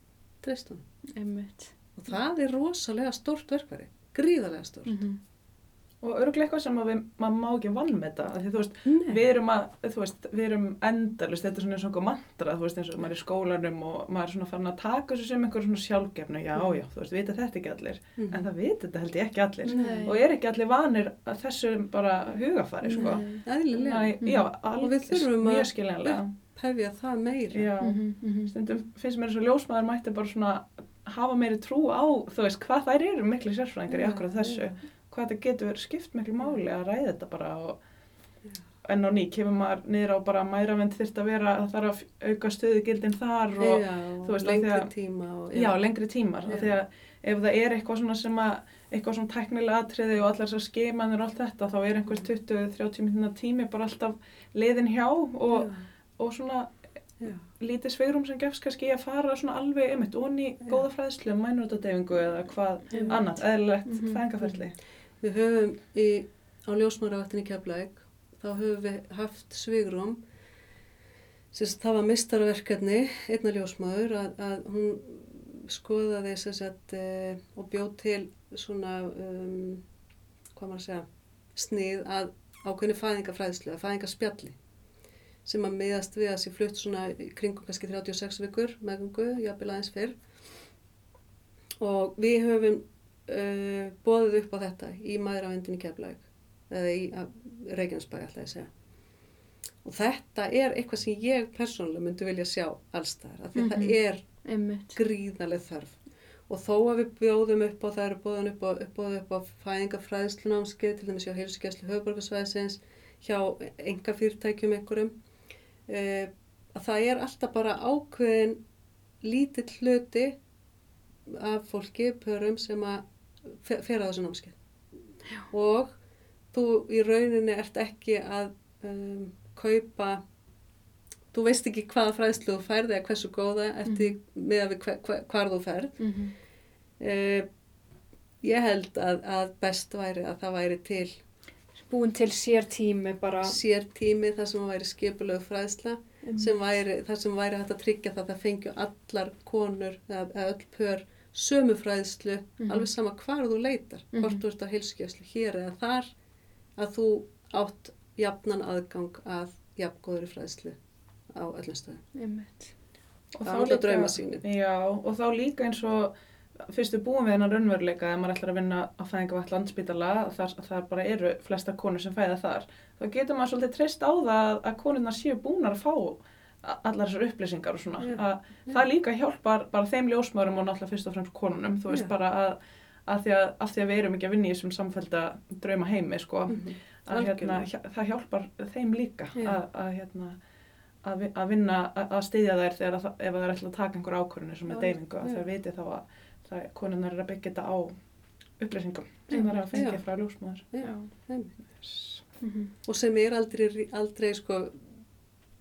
treyst honum. einmitt, Og það er rosalega stórt verkværi. Gríðarlega stórt. mhm, og örgulega eitthvað sem að við, maður má ekki vann með þetta, því þú veist, Nei. við erum að, þú veist, við erum endalust, þetta er svona eins og einhver mantra, þú veist, eins og maður er í skólanum og maður er svona farin að taka þessu sem einhver svona sjálfgefnu, já, já, þú veist, vita þetta ekki allir, Mhm. en það vita þetta held ég ekki allir, Nei. og er ekki allir vanir að þessu bara hugafari, sko. Já, Og við þurfum að- mjög skiljanlega, Hefja það meira. já, mhm, mhm, stundum finnst mér eins og ljósmaður mætti bara svona hafa meiri trú á, þú veist, hvað þær eru miklu sérfræðingar í akkurat þessu, já. Hvað þetta getur verið skipt miklu máli að ræða þetta bara og en á ný kemur maður niður á bara að mæravend þyrft að vera, það þarf að auka stöðu gildin þar og já, þú veist, lengri að- tíma og, já, lengri tímar, Já. að ef það er eitthvað svona sem að eitthvað svona tæknilega atriði og allar þessar skeimanir og allt þetta, þá er einhvers 20-30 minna tími bara alltaf liðin hjá og, já, og svona já, lítið sveirum sem gefst kannski að fara svona alveg einmitt onni Já. góða fræðslu, mænurðardeyfingu eða hvað annað, eðlilegt Mhm. fæðingaferli. Við höfum í, á ljósmaravaktinni Keflæk, þá höfum við haft svigrum, sérst það var mistaraverkefni, einna ljósmaður, að, að hún skoðaði sérst e, og bjóð til svona, um, hvað maður að segja, snið að ákveðni fæðingafræðslu, að fæðingaspjalli sem að miðast við að sé flutt svona kringum kannski 36 vikur meðgöngu, jafnvel aðeins fyrr. Og við höfum uh, bóðið upp á þetta í maðuravendinni Keflavík eða í Reykjanesbæ alltaf að segja og þetta er eitthvað sem ég persónulega myndi vilja sjá allstaðar af því að Mhm. það er Einmitt. gríðarlega þörf og þó að við bjóðum upp á það eru bóðin upp á, upp á, upp á fæðingafræðslunámskeið til dæmis hjá heilsugjæslu höfuborgarsvæðisins hjá enga fyrirtækjum einhverjum uh, að það er alltaf bara ákveðin lítill hluti af fólki, pörum sem að fer á þessu námskeið. Og þú í rauninni ert ekki að um, kaupa þú veist ekki hvaða fræðslu þú færði eða hversu góða eftir með að við hver, hver, hvar þú ferð. Mm -hmm. uh, ég held að, að best væri að það væri til búin til sér tími bara. Sér tími þar sem væri skipulegu fræðsla sem væri, þar sem væri hægt að tryggja það að það fengju allar konur eða, eða öll pör sömu fræðslu Mhm. alveg sama hvar þú leitar Mhm. hvort þú ert á heilsugjöfslu hér eða þar að þú átt jafnan aðgang að jafngóðri fræðslu á öllum stöðum Það er alltaf draumasýnin. Já, og þá líka eins og fyrst við búum við hennar raunveruleika ef maður ætlar að vinna á fæðingavakt landspítala þar, þar bara eru flesta konur sem fæða þar þá getur maður svolítið treyst á það að konurnar séu búnar að fá allar þessar upplýsingar og svona Já. að Já. það líka hjálpar bara þeim ljósmaðurum og náttúrulega fyrst og fremst konunum þú veist Já. bara að, að, því að af því að við erum ekki að vinna í þessum samfælda drauma heimi sko Mhm. að hérna, Algjörlega. hjá- það hjálpar þeim líka að, að, hérna, að, vi- að vinna, að, að styðja þær þegar það, ef það er ætla að taka einhver ákvörðinu sem er deyfingu, að þær viti þá að það, konunnar er að byggja þetta á upplýsingum sem þær hafa fengið já. frá ljósmaður. Mm -hmm. og sem er aldrei, aldrei sko,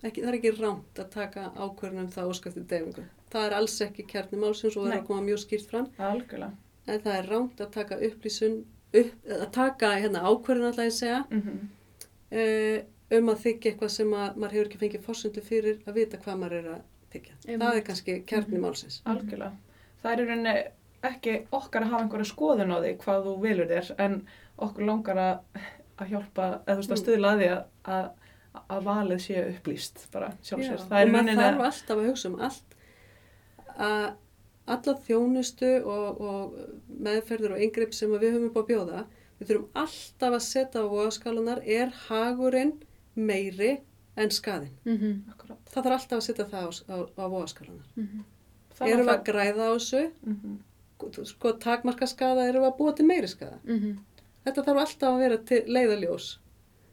ekki, það er ekki rámt að taka ákvörðunum það óskæfti deyfingu. Það er alls ekki kjarni málsins og það er að koma mjög skýrt fram Algjörlega. en það er rámt að taka upplýsun upp, að taka hérna, ákvörðun alltaf að segja Mm -hmm. um að þykja eitthvað sem að maður hefur ekki fengið fórsundu fyrir að vita hvað maður er að þykja. Það er kannski kjarni Mhm. málsins. Algjörlega. Það er rauninni ekki okkar að hafa einhverja skoðun á því hvað þú vilur þér en okkur langar að, að hjálpa, eða þú veist að Mm. stuðla að því að, að, valið sé upplýst bara er og maður þarf alltaf að hugsa um allt að alla þjónustu og, og meðferður og yngreip sem við höfum upp á að bjóða við þurfum alltaf að setja á voðaskálanar er hagurinn meiri en skaðinn. Mm -hmm. Það þarf alltaf að setja það á, á, á voðaskálanar. Það Erum við að græða á þessu? Mhm. Sko takmarka skaða, erum við að búa til meiri skaða? Mhm. Þetta þarf alltaf að vera til leiðaljós.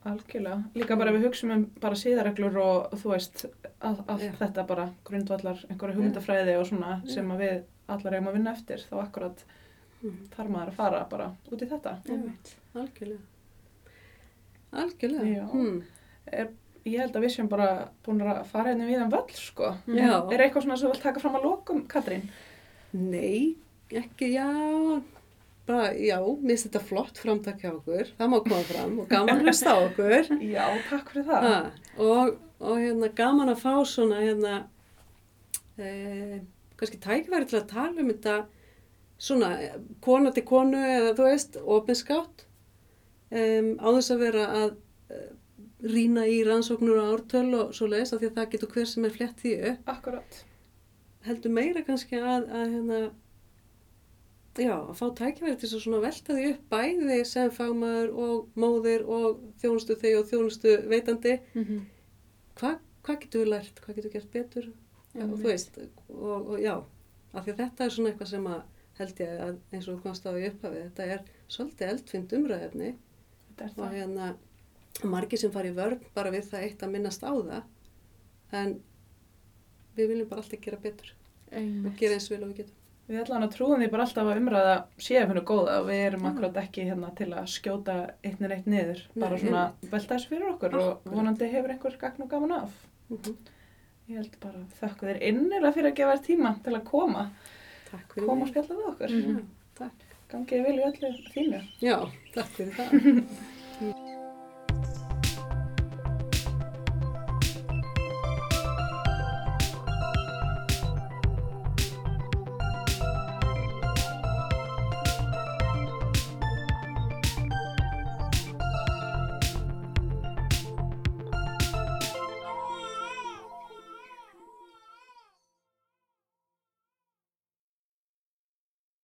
Algjörlega. Líka bara við hugsaum um bara síðareglur og þú veist að, allt Já. þetta bara grundvallar einhverju hugmyndafræði og svona Já. sem að við allar eigum að vinna eftir þá akkurat Mhm. þarf maður að fara bara út í þetta. Einmitt. Algjörlega. Algjörlega. Hmm. Ég held að við séum bara búin að fara henni við um völl sko. Já. Er eitthvað svona sem þú vilt taka fram að lokum, Katrín? Nei, ekki, já, bara, já, mér finnst þetta flott framtak hjá okkur, það má koma fram og gaman að hlusta á okkur. Já, takk fyrir það. Ha, og, og hérna gaman að fá svona, hérna, eh, kannski tækifæri til að tala um þetta svona eh, kona til konu eða þú veist, opinskátt, um, á þess að vera að uh, rýna í rannsóknur og ártöl og svo leiðis, af því að það getur hver sem er flett því upp. Akkurat. heldur meira kannski að, að hérna, já, að fá tækifæri til þess að velta því upp bæði sem fagmaður og móðir og þjónustu þegi og þjónustu veitandi. Mhm. Hva, hvað getur við lært? Hvað getur við gert betur? Já, Einmitt. þú veist, og, og já, af því að þetta er svona eitthvað sem að held ég að eins og þú komst á í upphafi, þetta er svolítið eldfind umræðefni og hérna margir sem fari vörn bara við það eitt að minnast á það en við viljum bara alltaf gera betur og Einmitt. gera eins vel og við getum. Við ætlum að trúum því bara alltaf að umræða séu fyrir góða og við erum Já. akkurat ekki hérna til að skjóta eitt niður eitt niður. Bara svona velta þessu fyrir okkur og vonandi hefur einhver gagn og gaman af. Mm Ég held bara þakku þér innilega fyrir að gefa þér tíma til að koma, koma og spjalla við okkur. Já, takk. Gangið vel í öllu þínu. Já, takk fyrir það.